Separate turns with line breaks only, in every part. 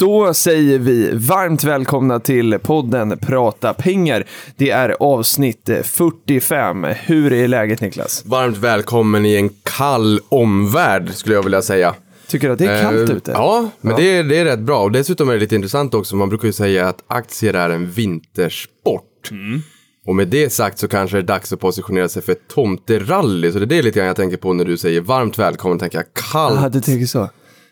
Då säger vi varmt välkomna till podden Prata pengar. Det är avsnitt 45. Hur är läget Niklas?
Varmt välkommen i en kall omvärld skulle jag vilja säga.
Tycker du att det är kallt
Eh,
ute?
Ja, men Det, är, det är rätt bra. Och dessutom är det lite intressant också. Man brukar ju säga att aktier är en vintersport.
Mm.
Och med det sagt så kanske det är dags att positionera sig för ett tomterally. Så det är det lite grann jag tänker på när du säger varmt välkommen. tänker jag kallt.
Ja, du tänker så.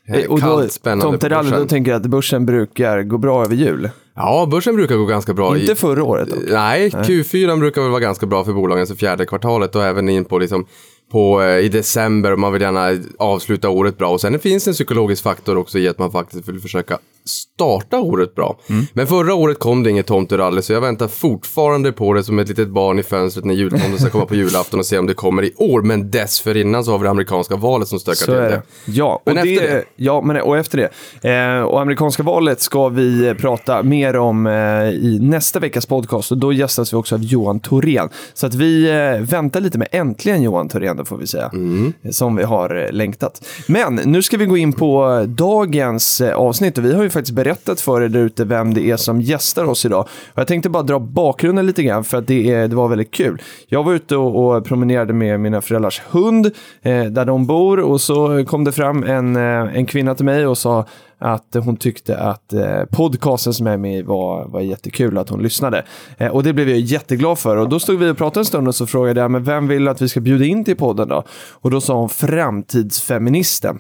Eh,
Och då,
kallt, spännande
tomterally, då tänker jag att börsen brukar gå bra över jul.
Ja, börsen brukar gå ganska bra.
Inte förra året dock.
Nej, Q4 brukar väl vara ganska bra för bolagen, så fjärde kvartalet och även in på liksom på, eh, i december man vill gärna avsluta året bra. Och sen finns det en psykologisk faktor också i att man faktiskt vill försöka starta året bra.
Mm.
Men förra året kom det inget tomterally så jag väntar fortfarande på det som ett litet barn i fönstret när jultomten ska komma på julafton och se om det kommer i år. Men dessförinnan så har vi det amerikanska valet som stökar
Så
till det.
det. Ja, och,
Men
det,
efter det?
Ja, men, och efter det. Eh, och amerikanska valet ska vi prata mer om eh, i nästa veckas podcast. Och då gästas vi också av Johan Thorén. Så att vi eh, väntar lite med äntligen Johan Thorén, då får vi säga.
Mm.
Som vi har eh, längtat. Men nu ska vi gå in på dagens eh, avsnitt. Och vi har ju faktiskt berättat för er där ute vem det är som gästar oss idag. Och jag tänkte bara dra bakgrunden lite grann för att det, är, det var väldigt kul. Jag var ute och, och promenerade med mina föräldrars hund eh, där de bor och så kom det fram en, eh, en kvinna till mig och sa att hon tyckte att eh, podcasten som jag är med i var, var jättekul, att hon lyssnade. Eh, och det blev jag jätteglad för. Och då stod vi och pratade en stund och så frågade jag, men vem vill att vi ska bjuda in till podden då? Och då sa hon framtidsfeministen.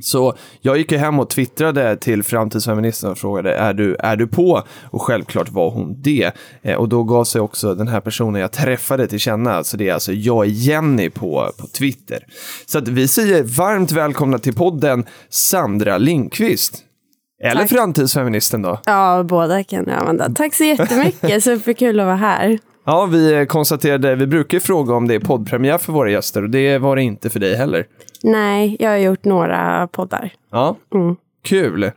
Så jag gick ju hem och twittrade till framtidsfeministen och frågade är du, är du på? Och självklart var hon det. Eh, och då gav sig också den här personen jag träffade till känna. Så det är alltså jag är Jenny på, på Twitter. Så att vi säger varmt välkomna till podden Sandra Lindqvist. Eller
Tack.
framtidsfeministen då.
Ja, båda kan jag använda. Tack så jättemycket, superkul att vara här.
Ja, vi konstaterade, vi brukar ju fråga om det är poddpremiär för våra gäster och det var det inte för dig heller.
Nej, jag har gjort några poddar.
Ja, kul.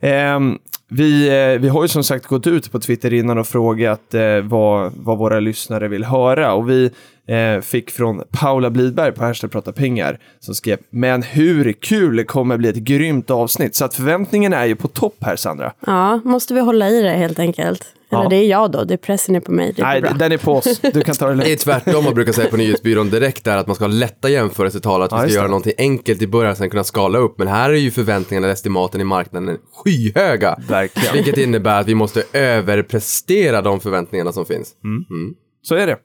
Ehm, vi, eh, vi har ju som sagt gått ut på Twitter innan och frågat eh, vad, vad våra lyssnare vill höra. Och vi eh, fick från Paula Blidberg på Hashtag Prata Pengar som skrev Men hur kul, kommer bli ett grymt avsnitt. Så att förväntningen är ju på topp här Sandra.
Ja, måste vi hålla i det helt enkelt. Eller
Ja.
det är jag då, det är pressen är på mig. Det är
Nej,
bra.
den är på oss. Du kan ta det
Det är
lugnt.
tvärtom man brukar säga på nyhetsbyrån direkt där att man ska ha lätta jämförelsetal, att vi
Ja,
ska
just
göra
det.
någonting enkelt i början sen kunna skala upp. Men här är ju förväntningarna, estimaten i marknaden skyhöga.
Verkligen.
Vilket innebär att vi måste överprestera de förväntningarna som finns.
Så är det.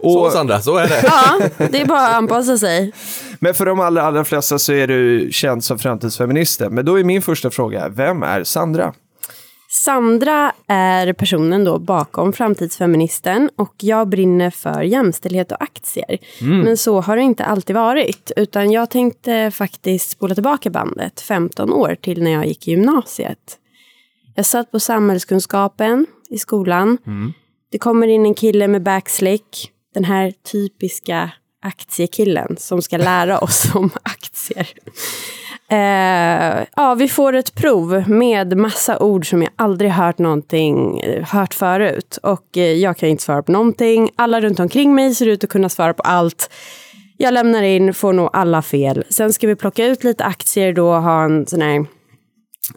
Så
Och,
Sandra, så är det.
Ja, det är bara att anpassa sig.
men för de allra, allra flesta så är du känd som framtidsfeministen. Men då är min första fråga, vem är Sandra?
Sandra är personen då bakom Framtidsfeministen och jag brinner för jämställdhet och aktier. Men så har det inte alltid varit. Utan jag tänkte faktiskt spola tillbaka bandet 15 år till när jag gick i gymnasiet. Jag satt på samhällskunskapen i skolan. Det kommer in en kille med backslick. Den här typiska aktiekillen som ska lära oss om aktier. Eh, ja, vi får ett prov med massa ord som jag aldrig hört någonting, eh, hört förut. Och eh, jag kan inte svara på någonting. Alla runt omkring mig ser ut att kunna svara på allt. Jag lämnar in, får nog alla fel. Sen ska vi plocka ut lite aktier då och ha en sån här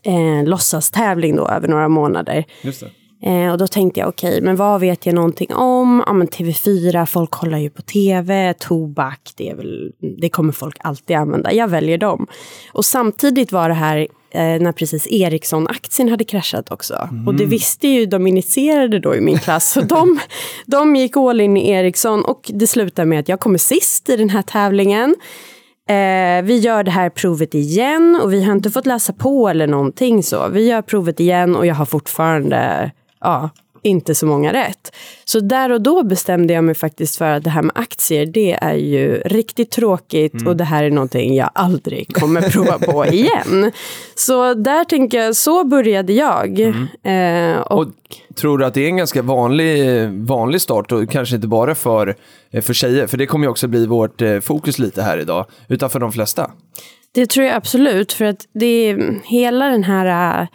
eh, låtsastävling då över några månader.
Just det.
Eh, och då tänkte jag, okej, men vad vet jag någonting om? Ja, men TV4, folk kollar ju på TV, tobak, det, är väl, det kommer folk alltid använda. Jag väljer dem. Och samtidigt var det här eh, när precis Ericsson-aktien hade kraschat också. Och det visste ju de initierade då i min klass. Så de, de gick all in i Ericsson och det slutade med att jag kommer sist i den här tävlingen. Eh, vi gör det här provet igen och vi har inte fått läsa på eller någonting så. Vi gör provet igen och jag har fortfarande ja, inte så många rätt. Så där och då bestämde jag mig faktiskt för att det här med aktier, det är ju riktigt tråkigt
Mm.
och det här är någonting jag aldrig kommer prova på igen. Så där tänker jag, så började jag. Eh, och,
Mm. Och tror du att det är en ganska vanlig, vanlig start och kanske inte bara för, för tjejer? För det kommer ju också bli vårt eh, fokus lite här idag, utan för de flesta.
Det tror jag absolut, för att det är hela den här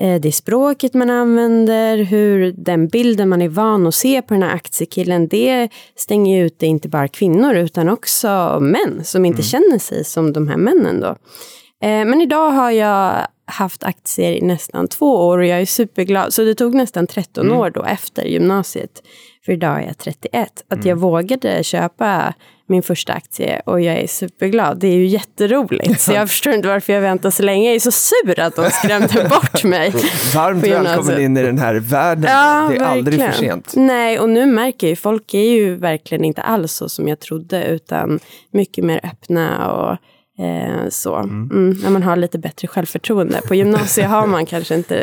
eh, det språket man använder, hur den bilden man är van att se på den här aktiekillen, det stänger ju ute inte bara kvinnor utan också män som inte känner sig som de här männen då. Eh, men idag har jag haft aktier i nästan två år och jag är superglad. Så det tog nästan 13 år då efter gymnasiet, för idag är jag 31, att jag vågade köpa min första aktie och jag är superglad. Det är ju jätteroligt. Så jag förstår inte varför jag väntar så länge. Jag är så sur att de skrämde bort mig.
Varmt välkommen in i den här världen.
Ja,
det är aldrig för
verkligen.
sent.
Nej, och nu märker jag ju, folk är ju verkligen inte alls så som jag trodde, utan mycket mer öppna och eh, så. Mm. när man har lite bättre självförtroende. På gymnasiet har man kanske inte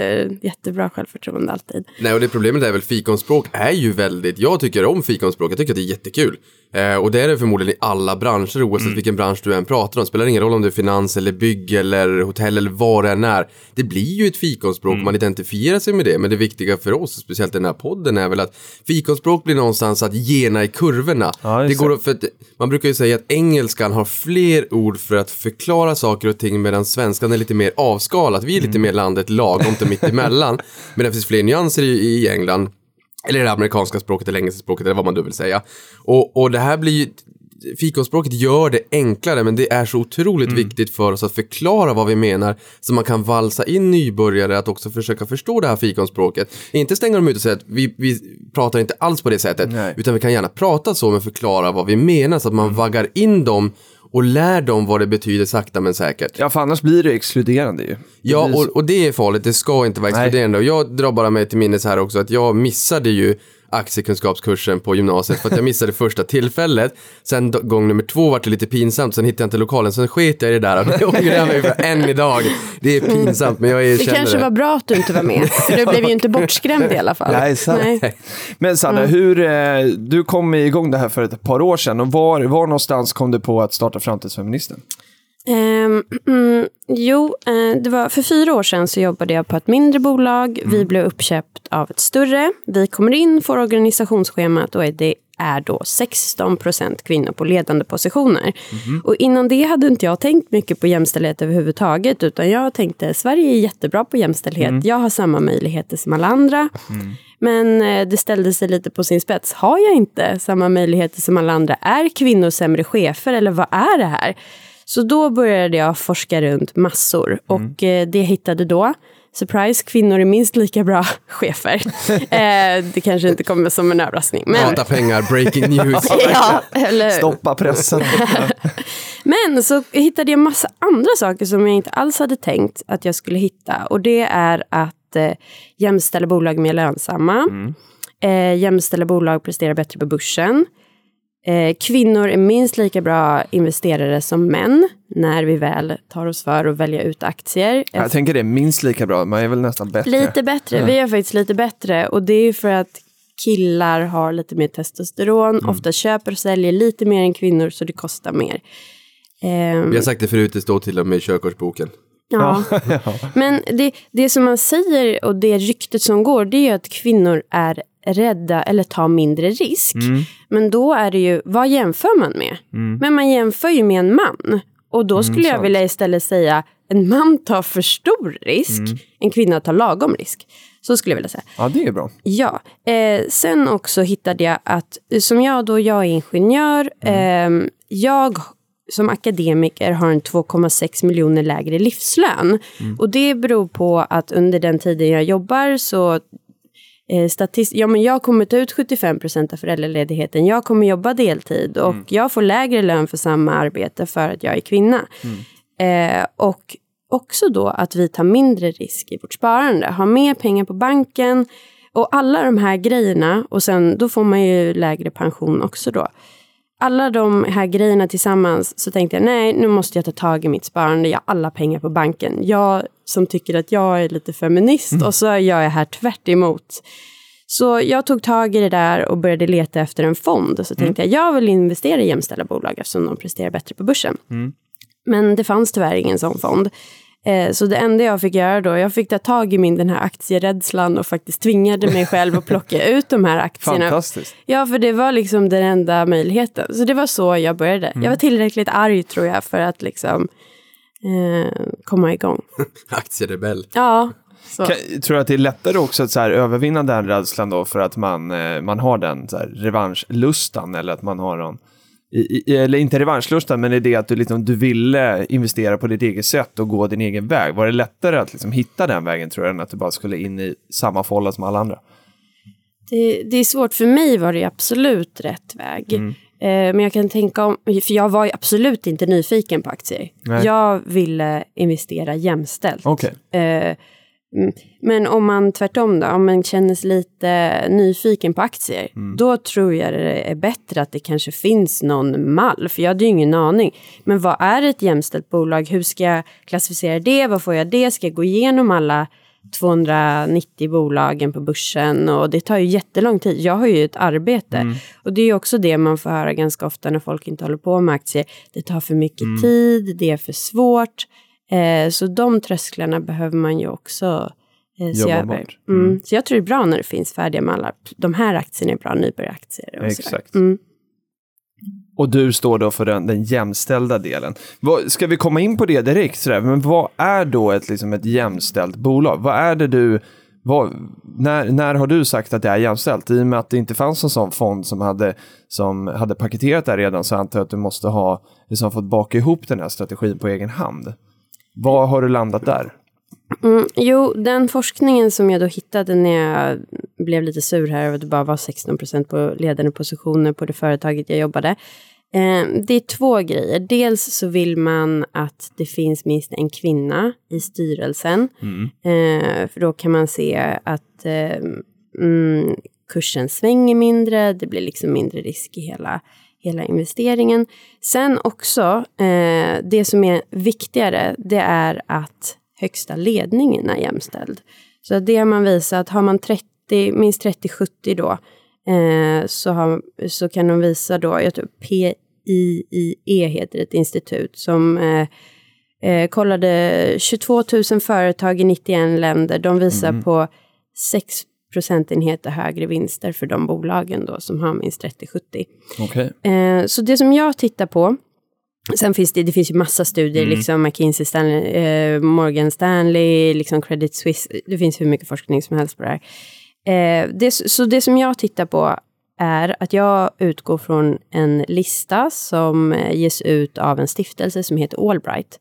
jättebra självförtroende alltid.
Nej, och det problemet är väl fikonspråk är ju väldigt, jag tycker om fikonspråk, jag tycker att det är jättekul. Eh, och det är det förmodligen i alla branscher, oavsett vilken bransch du än pratar om. Spelar ingen roll om det är finans eller bygg eller hotell eller vad det än är. Det blir ju ett fikonspråk, man identifierar sig med det. Men det viktiga för oss, speciellt den här podden, är väl att fikonspråk blir någonstans att gena i kurvorna.
Ja,
det går, för att, man brukar ju säga att engelskan har fler ord för att förklara saker och ting medan svenskan är lite mer avskalat. Vi är lite mer landet lagom till mitt emellan. Men det finns fler nyanser i, i England. Eller det amerikanska språket eller engelska språket eller vad man då vill säga. Och, och det här blir ju, fikonspråket gör det enklare men det är så otroligt viktigt för oss att förklara vad vi menar så man kan valsa in nybörjare att också försöka förstå det här fikonspråket. Inte stänga dem ut och säga att vi, vi pratar inte alls på det sättet
Nej.
utan vi kan gärna prata så men förklara vad vi menar så att man vaggar in dem och lär dem vad det betyder sakta men säkert.
Ja, för annars blir det exkluderande ju.
Ja,
blir
och, och det är farligt. Det ska inte vara
Nej.
exkluderande. Och jag drar bara mig till minnes här också att jag missade ju aktiekunskapskursen på gymnasiet för att jag missade första tillfället. Sen gång nummer två var det lite pinsamt, sen hittade jag inte lokalen, sen sket jag i det där och det ångrar jag mig för än idag. Det är pinsamt, men jag
Det
erkänner
kanske
det.
var bra att du inte var med, för du blev ju inte bortskrämd i alla fall.
Nej, sant.
Nej.
Men Sanna, hur, eh, du kom igång det här för ett par år sedan och var, var någonstans kom du på att starta Framtidsfeministen?
Mm, jo, eh, det var för fyra år sedan så jobbade jag på ett mindre bolag. Vi blev uppköpt av ett större. Vi kommer in, får organisationsschemat och det är då 16 procent kvinnor på ledande positioner. Och innan det hade inte jag tänkt mycket på jämställdhet överhuvudtaget, utan jag tänkte Sverige är jättebra på jämställdhet. Jag har samma möjligheter som alla andra. Men eh, det ställde sig lite på sin spets. Har jag inte samma möjligheter som alla andra? Är kvinnor sämre chefer eller vad är det här? Så då började jag forska runt massor och eh, det jag hittade då Surprise, kvinnor är minst lika bra chefer. eh, det kanske inte kommer som en överraskning. Men,
Data pengar, breaking news.
ja, eller,
Stoppa pressen.
men så hittade jag massa andra saker som jag inte alls hade tänkt att jag skulle hitta. Och det är att eh, jämställa bolag mer lönsamma. Eh, jämställa bolag presterar bättre på börsen. Eh, kvinnor är minst lika bra investerare som män när vi väl tar oss för att välja ut aktier.
Jag tänker det minst lika bra, man är väl nästan bättre.
Lite bättre, vi är faktiskt lite bättre. Och det är för att killar har lite mer testosteron, ofta köper och säljer lite mer än kvinnor så det kostar mer. Ehm,
Vi har sagt det förut, det står till och med i körkortsboken.
Ja. Men det, det som man säger och det ryktet som går det är ju att kvinnor är rädda eller tar mindre risk. Men då är det ju, vad jämför man med? Men man jämför ju med en man. Och då skulle jag
sant.
vilja istället säga en man tar för stor risk, en kvinna tar lagom risk. Så skulle jag vilja säga.
Ja, det är bra.
Ja, eh, sen också hittade jag att som jag då, jag är ingenjör, eh, jag som akademiker har en 2,6 miljoner lägre livslön. Och det beror på att under den tiden jag jobbar så eh, statist- ja, men jag kommer ta ut 75 procent av föräldraledigheten. Jag kommer jobba deltid och jag får lägre lön för samma arbete för att jag är kvinna. Eh, och också då att vi tar mindre risk i vårt sparande, har mer pengar på banken och alla de här grejerna och sen då får man ju lägre pension också då. Alla de här grejerna tillsammans så tänkte jag nej, nu måste jag ta tag i mitt sparande. Jag har alla pengar på banken. Jag som tycker att jag är lite feminist och så gör jag här tvärt emot. Så jag tog tag i det där och började leta efter en fond. Så tänkte jag, jag vill investera i jämställda bolag eftersom de presterar bättre på börsen. Men det fanns tyvärr ingen sån fond. Eh, Så det enda jag fick göra då, jag fick ta tag i min den här aktierädslan och faktiskt tvingade mig själv att plocka ut de här aktierna.
Fantastiskt.
Ja, för det var liksom den enda möjligheten. Så det var så jag började. Jag var tillräckligt arg tror jag för att liksom eh, komma igång.
Aktierebell.
Ja, så.
Kan, tror du att det är lättare också att så här, övervinna den rädslan då för att man, eh, man har den så här, revanschlustan eller att man har någon i, i, eller inte revanschlustan, men i det att du, liksom, du ville investera på ditt eget sätt och gå din egen väg. Var det lättare att liksom, hitta den vägen tror jag, än att du bara skulle in i samma fålla som alla andra?
Det, det är svårt. För mig var det absolut rätt väg.
Mm.
Eh, men jag kan tänka om, för jag var ju absolut inte nyfiken på aktier.
Nej.
Jag ville investera jämställt.
Okej.
Eh, mm, men om man tvärtom då, om man känner sig lite nyfiken på aktier,
Mm.
då tror jag det är bättre att det kanske finns någon mall, för jag hade ju ingen aning. Men vad är ett jämställt bolag? Hur ska jag klassificera det? Vad får jag det? Ska jag gå igenom alla 290 bolagen på börsen och det tar ju jättelång tid. Jag har ju ett arbete och det är också det man får höra ganska ofta när folk inte håller på med aktier. Det tar för mycket tid, det är för svårt. Eh, så de trösklarna behöver man ju också eh, se
Jobba
över.
bort.
Mm. Så jag tror det är bra när det finns färdiga mallar. De här aktierna är bra nybörjaraktier.
Exakt.
Mm.
Och du står då för den, den jämställda delen. Vad, ska vi komma in på det direkt? Sådär? Men vad är då ett, liksom ett jämställt bolag? Vad är det du... Vad, när, när har du sagt att det är jämställt? I och med att det inte fanns en sån fond som hade, som hade paketerat det redan så antar jag att du måste ha liksom fått baka ihop den här strategin på egen hand. Vad har du landat där?
Mm, jo, den forskningen som jag då hittade när jag blev lite sur här över att det bara var 16 procent på ledande positioner på det företaget jag jobbade. Eh, det är två grejer. Dels så vill man att det finns minst en kvinna i styrelsen. Eh, för då kan man se att eh, mm, kursen svänger mindre, det blir liksom mindre risk i hela, hela investeringen. Sen också, eh, det som är viktigare, det är att högsta ledningen är jämställd. Så det har man visat, har man 30, minst 30-70 då, eh, så, har, så kan de visa då, jag tror PIIE heter ett institut som eh, eh, kollade 22 000 företag i 91 länder. De visar på 6 procentenheter högre vinster för de bolagen då som har minst 30-70.
Okej.
Eh, så det som jag tittar på, sen finns det, det finns ju massa studier, liksom McKinsey, Stanley, eh, Morgan Stanley, liksom Credit Suisse, det finns hur mycket forskning som helst på det här. Eh, det, så det som jag tittar på är att jag utgår från en lista som eh, ges ut av en stiftelse som heter Allbright.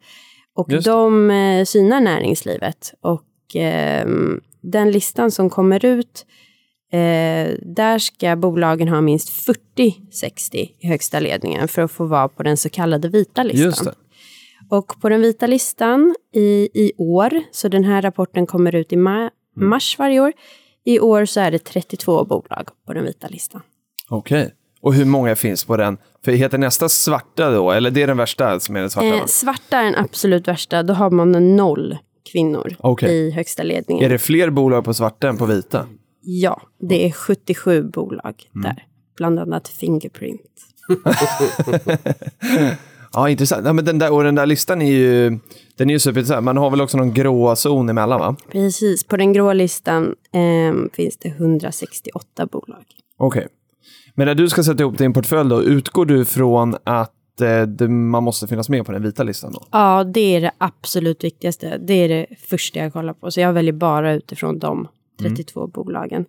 Och
Just
de eh, synar näringslivet. Och ehm, den listan som kommer ut Eh, där ska bolagen ha minst 40-60 i högsta ledningen för att få vara på den så kallade vita listan. Och på den vita listan i, i år, så den här rapporten kommer ut i ma-
Mm.
mars varje år. I år så är det 32 bolag på den vita listan.
Okej. Och hur många finns på den? För heter nästa svarta då? Eller det är den värsta som är den svarta?
Eh,
va?
svarta är den absolut värsta, då har man en noll kvinnor
Okej.
i högsta ledningen.
Är det fler bolag på svarta än på vita?
Ja, det är 77 bolag
Mm.
där. Bland annat Fingerprint.
Ja, intressant. Ja, men den där, och den där listan är ju, den är ju superintressant. Man har väl också någon grå zon emellan, va?
Precis, på den grå listan ehm, finns det 168 bolag.
Okej. Men när du ska sätta ihop din portfölj då, utgår du från att eh, det, man måste finnas med på den vita listan då?
Ja, det är det absolut viktigaste. Det är det första jag kollar på. Så jag väljer bara utifrån de 32 bolagen.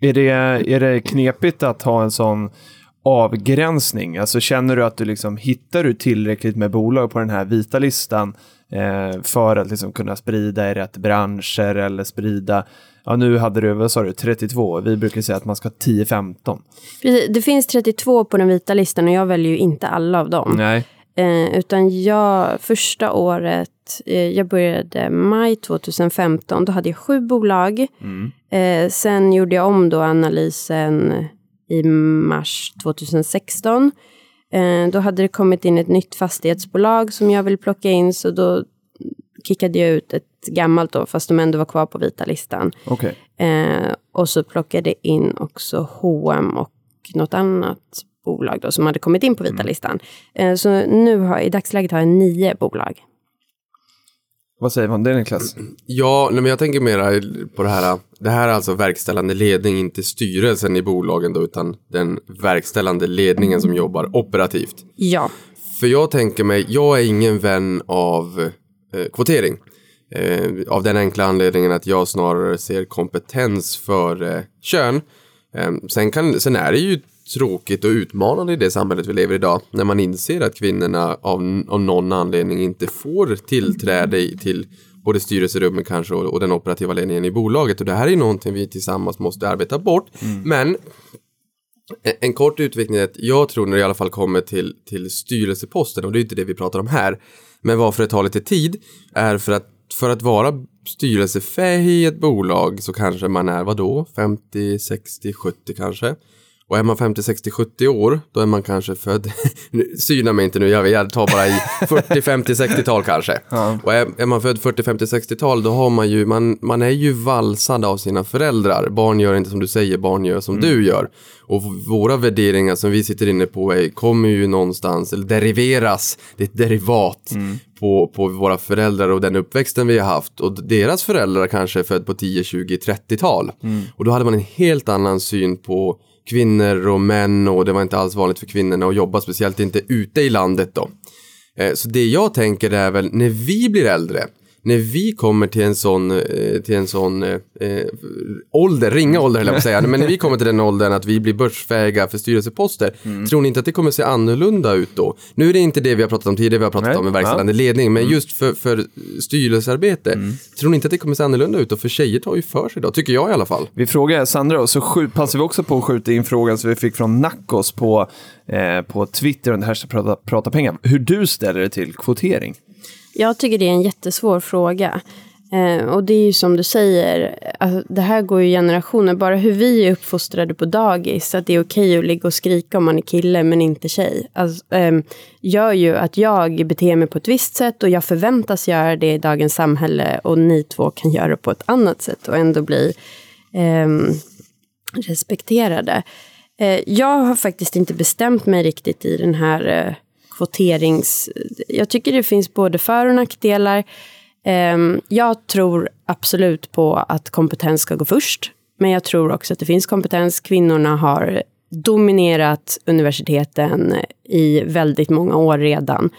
Är det, är det knepigt att ha en sån avgränsning? Alltså känner du att du liksom, hittar du tillräckligt med bolag på den här vita listan eh, för att liksom kunna sprida i rätt branscher eller sprida, ja nu hade du, vad sa du, 32, vi brukar säga att man ska ha 10-15.
Precis, Det finns 32 på den vita listan och jag väljer ju inte alla av dem.
Nej.
Eh, utan jag, första året, eh, jag började maj 2015, då hade jag sju bolag. Eh, sen gjorde jag om då analysen i mars 2016. Eh, då hade det kommit in ett nytt fastighetsbolag som jag vill plocka in, så då kickade jag ut ett gammalt då, fast de ändå var kvar på vita listan.
Okej.
Eh, och så plockade in också H&M och något annat bolag då, som hade kommit in på vita listan. Eh, så nu har, i dagsläget har jag nio bolag.
Vad säger man det Niklas?
Ja, nej, men jag tänker mera på det här. Det här är alltså verkställande ledning, inte styrelsen i bolagen då, utan den verkställande ledningen som jobbar operativt.
Ja,
För jag tänker mig, jag är ingen vän av eh, kvotering. Eh, av den enkla anledningen att jag snarare ser kompetens för eh, kön. Eh, sen, kan, sen är det ju tråkigt och utmanande i det samhället vi lever i idag. När man inser att kvinnorna av, av någon anledning inte får tillträde till både styrelserummen kanske och, och den operativa ledningen i bolaget. Och det här är någonting vi tillsammans måste arbeta bort. Men en- en kort utvikning är att jag tror när det i alla fall kommer till, till styrelseposten, och det är inte det vi pratar om här, men varför det tar lite tid är för att för att vara styrelsefähig i ett bolag så kanske man är vadå? 50, 60, 70 kanske. Och är man 50, 60, 70 år, då är man kanske född, syna mig inte nu, jag, jag tar bara i 40, 50, 60-tal kanske. Och är, är man född 40, 50, 60-tal, då har man ju, man, man är ju valsad av sina föräldrar. Barn gör inte som du säger, barn gör som du gör. Och våra värderingar som vi sitter inne på är, kommer ju någonstans, eller deriveras, det är ett derivat på, på våra föräldrar och den uppväxten vi har haft. Och deras föräldrar kanske är född på 10, 20, 30-tal. Och då hade man en helt annan syn på kvinnor och män och det var inte alls vanligt för kvinnorna att jobba, speciellt inte ute i landet då. Eh, så det jag tänker är väl när vi blir äldre, när vi kommer till en sån, eh, till en sån eh, eh, ålder, ringa ålder höll jag på att säga, men när vi kommer till den åldern att vi blir börsfähiga för styrelseposter, tror ni inte att det kommer se annorlunda ut då? Nu är det inte det vi har pratat om tidigare, vi har pratat
Nej,
om en verkställande ledning, men just för, för styrelsearbete, tror ni inte att det kommer se annorlunda ut då? För tjejer tar ju för sig då, tycker jag i alla fall.
Vi frågar Sandra och så skjut, passar vi också på att skjuta in frågan som vi fick från Nackos på, eh, på Twitter under hashtag prata, prata pengar. Hur du ställer dig till kvotering.
Jag tycker det är en jättesvår fråga. Eh, och det är ju som du säger, alltså, det här går ju generationer. Bara hur vi är uppfostrade på dagis, att det är okej att ligga och skrika om man är kille men inte tjej. Alltså, eh, gör ju att jag beter mig på ett visst sätt och jag förväntas göra det i dagens samhälle och ni två kan göra det på ett annat sätt och ändå bli eh, respekterade. Eh, jag har faktiskt inte bestämt mig riktigt i den här eh, kvoterings... Jag tycker det finns både för och nackdelar. Ehm, jag tror absolut på att kompetens ska gå först. Men jag tror också att det finns kompetens. Kvinnorna har dominerat universiteten i väldigt många år redan.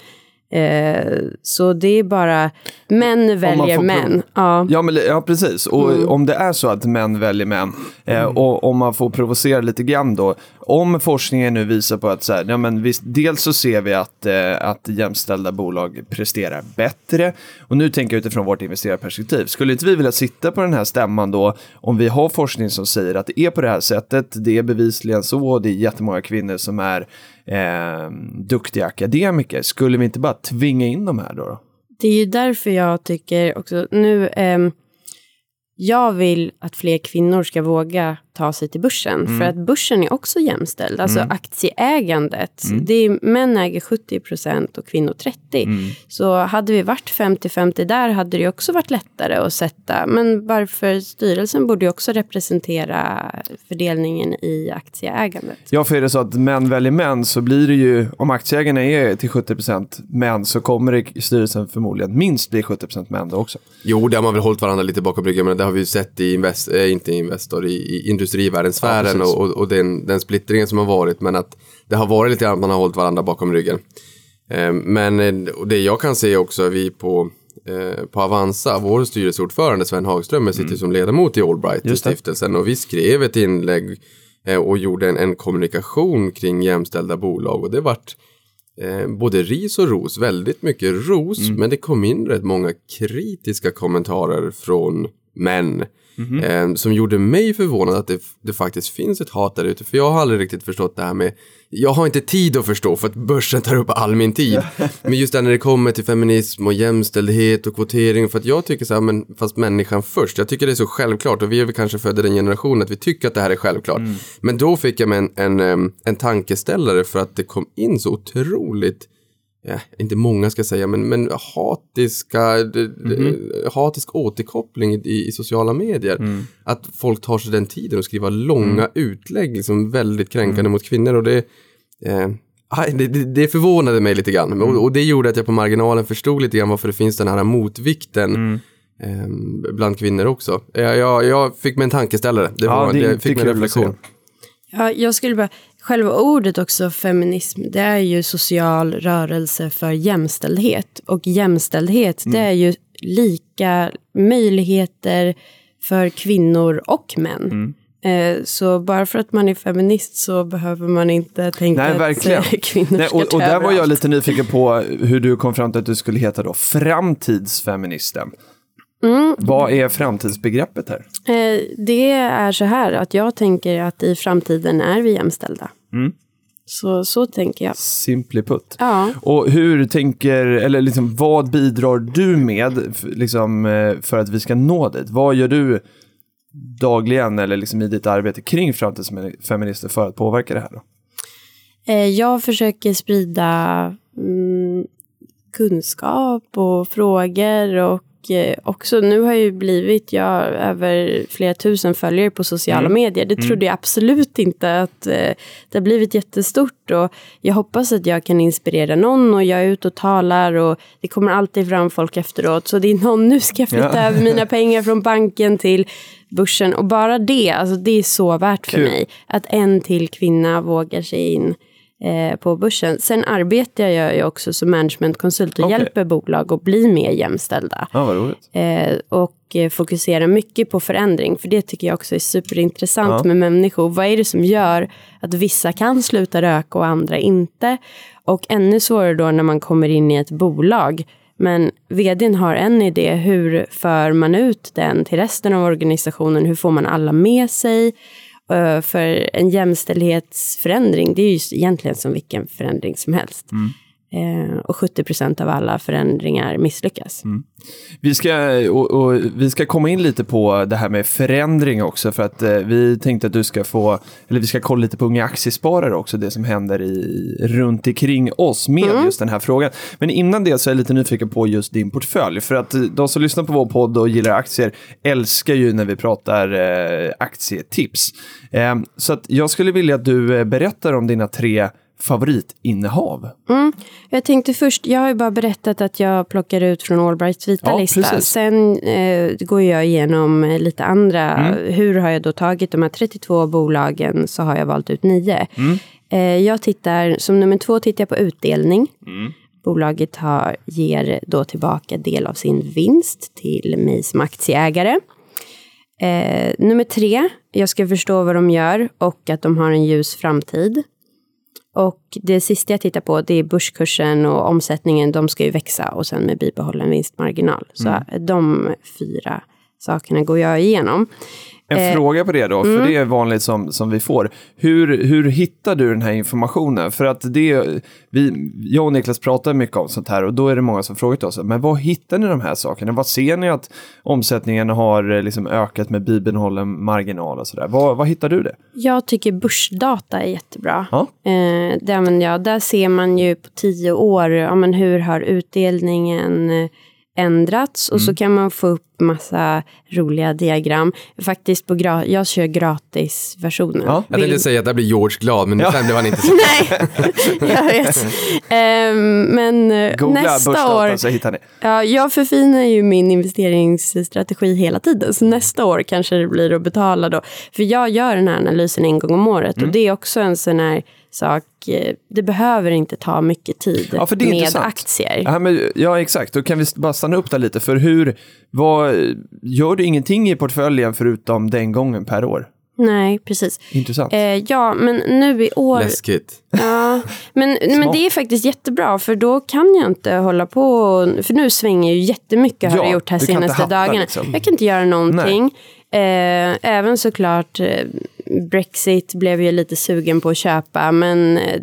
Eh, så det är bara, män väljer män. Ja.
Ja, men, ja precis. Och om det är så att män väljer män, eh, och om man får provocera lite grann då, om forskningen nu visar på att så här, ja, men visst, dels så ser vi att, eh, att jämställda bolag presterar bättre, och nu tänker jag utifrån vårt investerarperspektiv, skulle inte vi vilja sitta på den här stämman då, om vi har forskning som säger att det är på det här sättet, det är bevisligen så, och det är jättemånga kvinnor som är eh, duktiga akademiker, skulle vi inte bara tvinga in de här då? då?
Det är ju därför jag tycker också nu, eh, jag vill att fler kvinnor ska våga ta sig till börsen. För att börsen är också jämställd. Alltså aktieägandet. Det är, män äger 70 procent och kvinnor 30. Så hade vi varit 50-50 där hade det också varit lättare att sätta. Men varför styrelsen borde ju också representera fördelningen i aktieägandet.
Ja, för är det så att män väljer män så blir det ju, om aktieägarna är till 70% män så kommer det i styrelsen förmodligen minst bli 70% män då också.
Jo, det har man väl hållit varandra lite bakom ryggen, men det har vi ju sett i, invest, äh, inte Investor, i, i industrivärldensfären
Ja,
och, och, den, den splittringen som har varit, men att det har varit lite grann att man har hållit varandra bakom ryggen. Eh, men eh, och det jag kan se också, är vi på, eh, på Avanza, vår styrelseordförande Sven Hagström sitter som ledamot i Allbright,
Mm. Just det.
stiftelsen, och vi skrev ett inlägg eh, och gjorde en, en kommunikation kring jämställda bolag och det vart eh, både ris och ros, väldigt mycket ros,
Mm.
men det kom in rätt många kritiska kommentarer från män.
Mhm.
Eh, som gjorde mig förvånad att det, det faktiskt finns ett hat där ute. För jag har aldrig riktigt förstått det här med, jag har inte tid att förstå för att börsen tar upp all min tid. men just där när det kommer till feminism och jämställdhet och kvotering. För att jag tycker så här, men fast människan först. Jag tycker det är så självklart och vi är väl kanske födda den generationen att vi tycker att det här är självklart. Men då fick jag mig en, en, em, en tankeställare för att det kom in så otroligt ja, inte många ska jag säga, men, men hatiska, d- hatisk återkoppling i, i sociala medier. Att folk tar sig den tiden att skriva långa utlägg, liksom väldigt kränkande mot kvinnor. Och det, eh, det, det, det förvånade mig lite grann. Och, och det gjorde att jag på marginalen förstod lite grann varför det finns den här motvikten. eh, Bland kvinnor också. Jag, jag, jag fick mig en tankeställare. Det,
Ja,
var,
det är
det
inte
fick mig en reflektion.
Ja, jag skulle bara, själva ordet också, feminism, det är ju social rörelse för jämställdhet. Och jämställdhet, det är ju lika möjligheter för kvinnor och män. Eh, Så bara för att man är feminist så behöver man inte tänka
Nej,
att
verkligen.
eh, kvinnor
Nej,
ska
och,
ta
och där var jag
överallt.
lite nyfiken på hur du kom fram till att du skulle heta då framtidsfeministen.
Mm.
Vad är framtidsbegreppet här?
Eh, Det är så här att jag tänker att i framtiden är vi jämställda.
Mm.
Så, så tänker jag.
Simply put.
Ja.
Och hur tänker, eller liksom vad bidrar du med liksom, eh, för att vi ska nå dit? Vad gör du dagligen eller liksom i ditt arbete kring framtidsfeminister för att påverka det här? Då?
Eh, Jag försöker sprida mm, kunskap och frågor och eh, också nu har jag ju blivit jag över flera tusen följare på sociala medier. Det trodde jag absolut inte att eh, det har blivit jättestort. Och jag hoppas att jag kan inspirera någon och jag är ute och talar och det kommer alltid fram folk efteråt. Så det är någon, nu ska jag flytta
Ja.
över mina pengar från banken till börsen. Och bara det, alltså det är så värt för
Kul.
mig. Att en till kvinna vågar sig in eh, på börsen. Sen arbetar jag ju också som managementkonsult och
Okej.
hjälper bolag att bli mer jämställda.
Ja, vad roligt.
Eh, och eh, fokuserar mycket på förändring, för det tycker jag också är superintressant
Ja.
med människor. Vad är det som gör att vissa kan sluta röka och andra inte? Och ännu svårare då när man kommer in i ett bolag. Men vdn har en idé, hur för man ut den till resten av organisationen? Hur får man alla med sig? Eh, för en jämställdhetsförändring, det är ju egentligen som vilken förändring som helst. Mm och 70 procent av alla förändringar misslyckas.
Vi ska, och, och, vi ska komma in lite på det här med förändring också för att eh, vi tänkte att du ska få, eller vi ska kolla lite på unga aktiesparare också, det som händer i, runt omkring oss med just den här frågan. Men innan det så är jag lite nyfiken på just din portfölj, för att eh, de som lyssnar på vår podd och gillar aktier älskar ju när vi pratar eh, aktietips. Eh, så att jag skulle vilja att du eh, berättar om dina tre favoritinnehav.
Mm. Jag tänkte först, jag har ju bara berättat att jag plockar ut från Allbrights vita
Ja,
lista.
precis.
Sen eh, går jag igenom eh, lite andra. Hur har jag då tagit de här 32 bolagen så har jag valt ut nio. Eh, jag tittar, som nummer två tittar jag på utdelning. Bolaget har, ger då tillbaka del av sin vinst till mig som aktieägare. Eh, nummer tre, jag ska förstå vad de gör och att de har en ljus framtid. Och det sista jag tittar på det är börskursen och omsättningen. De ska ju växa och sen med bibehållen vinstmarginal. Så de fyra sakerna går jag igenom.
En
Eh,
fråga på det då,
mm.
för det är vanligt som, som vi får. Hur, hur hittar du den här informationen? För att det, vi, jag och Niklas pratar mycket om sånt här och då är det många som frågat oss, men var hittar ni de här sakerna? Vad ser ni att omsättningen har eh, liksom ökat med bibehållen marginal och sådär? Var, var hittar du det?
Jag tycker börsdata är jättebra.
Ja.
Eh, det använder jag. Där ser man ju på tio år, ja, men hur har utdelningen ändrats? Och så kan man få upp massa roliga diagram. Faktiskt, på gra- jag kör gratisversionen.
Ja,
Jag tänkte
Vill-
säga att där blir George glad, men sen blev han inte så
Nej, jag vet. Ehm, men eh,
Googla
nästa år,
så hittar ni.
ja, jag förfinar ju min investeringsstrategi hela tiden. Så nästa år kanske det blir att betala då. För jag gör den här analysen en gång om året.
Mm.
Och det är också en sån här sak, eh, det behöver inte ta mycket tid
Ja, för det är
med
intressant.
aktier.
Ja, men, ja, exakt. Då kan vi bara stanna upp där lite. För hur, vad, gör du ingenting i portföljen förutom den gången per år?
Nej, precis.
Intressant.
Eh, ja, men nu i år...
läskigt.
Ja, men, men det är faktiskt jättebra för då kan jag inte hålla på. och- För nu svänger ju jättemycket har
Ja,
det gjort här senaste
hatta,
dagarna.
liksom.
Jag kan inte göra någonting. Eh, även såklart eh, Brexit blev jag lite sugen på att köpa, men eh,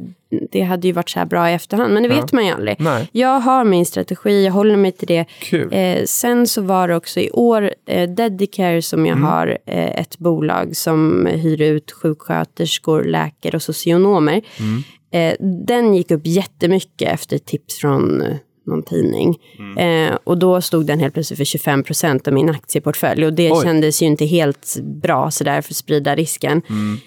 det hade ju varit så här bra i efterhand. Men det vet man ju aldrig.
Nej.
Jag har min strategi, jag håller mig till det. Eh, sen så var det också i år eh, Dedicare som
Mm.
jag har eh, ett bolag som hyr ut sjuksköterskor, läkare och socionomer.
Mm.
Eh, den gick upp jättemycket efter tips från någon tidning.
Mm.
Eh, och då stod den helt plötsligt för 25 procent av min aktieportfölj. Och det
Oj.
kändes ju inte helt bra sådär för att sprida risken.
Mm.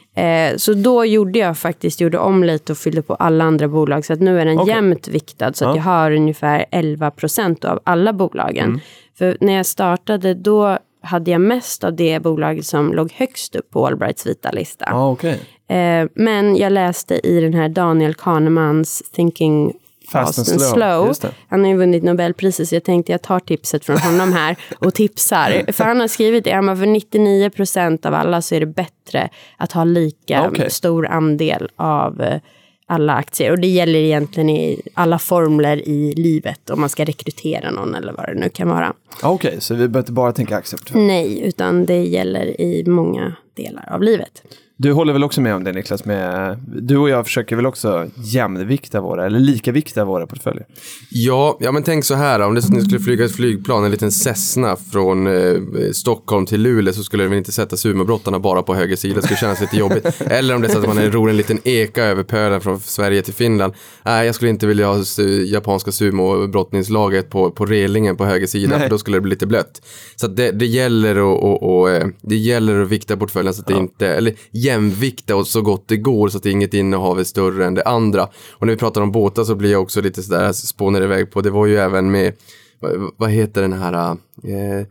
Eh, så då gjorde jag faktiskt gjorde om lite och fyllde på alla andra bolag. Så att nu är den
Okej.
jämnt viktad. Så att
Ja.
jag har ungefär 11 procent av alla bolagen.
Mm.
För när jag startade då hade jag mest av det bolaget som låg högst upp på Allbrights vita lista.
Ja, okej.
Eh, men jag läste i den här Daniel Kahnemans Thinking Fast, and Slow.
Det.
Han har ju vunnit Nobelpriset så jag tänkte jag tar tipset från honom här och tipsar. För han har skrivit det, bara, för 99 procent av alla så är det bättre att ha lika
Okej.
stor andel av eh, alla aktier. Och det gäller egentligen i alla formler i livet om man ska rekrytera någon eller vad det nu kan vara.
Ja, Okej, så vi behöver inte bara tänka aktieportfölj.
Nej, utan det gäller i många delar av livet.
Du håller väl också med om det Niklas? Med, du och jag försöker väl också jämnvikta våra, eller likavikta våra portföljer?
Ja, ja men tänk så här om det ni skulle flyga ett flygplan, en liten Cessna från eh, Stockholm till Luleå så skulle det väl inte sätta sumobrottarna bara på höger sida, det skulle kännas lite jobbigt. Eller om det är så att man ror en liten eka över pölen från Sverige till Finland. Nej, jag skulle inte vilja ha japanska sumobrottningslaget på, på relingen på höger sida,
Nej.
för då skulle det bli lite blött. Så det, det gäller att och, och, eh, det gäller att vikta portföljen så att det inte, eller jämvikta och så gott det går så att inget innehav är större än det andra. Och när vi pratar om båtar så blir jag också lite sådär, spånar iväg på, det var ju även med, vad, vad heter den här eh,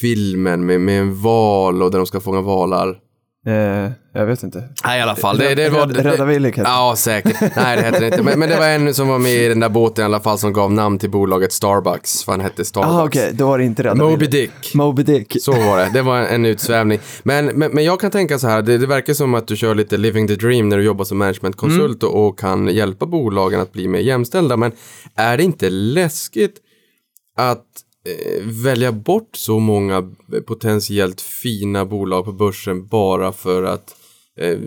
filmen med, med en val och där de ska fånga valar?
Eh, jag vet inte.
Nej, i alla fall. Det, det var,
Rädda- Rädda Willy kanske?
Ja, säkert. Nej, det heter det inte. Men, men det var en som var med i den där båten i alla fall som gav namn till bolaget Starbucks. För han hette Starbucks.
Ah, okej, då var det inte Rädda
Moby
Willy.
Dick.
Moby Dick.
Så var det. Det var en, en utsvävning. Men, men, men jag kan tänka så här, det, det verkar som att du kör lite living the dream när du jobbar som managementkonsult och, och kan hjälpa bolagen att bli mer jämställda. Men är det inte läskigt att Eh, välja bort så många eh, potentiellt fina bolag på börsen bara för att eh,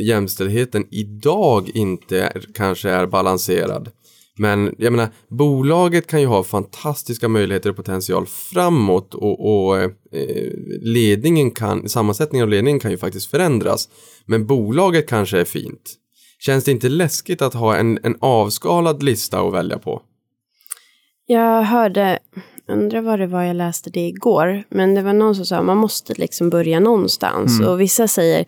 jämställdheten idag inte är, kanske är balanserad. Men jag menar, bolaget kan ju ha fantastiska möjligheter och potential framåt och, och eh, ledningen kan, sammansättningen av ledningen kan ju faktiskt förändras. Men bolaget kanske är fint. Känns det inte läskigt att ha en, en avskalad lista att välja på?
Jag hörde, undrar vad det var jag läste det igår, men det var någon som sa att man måste liksom börja någonstans. Och vissa säger,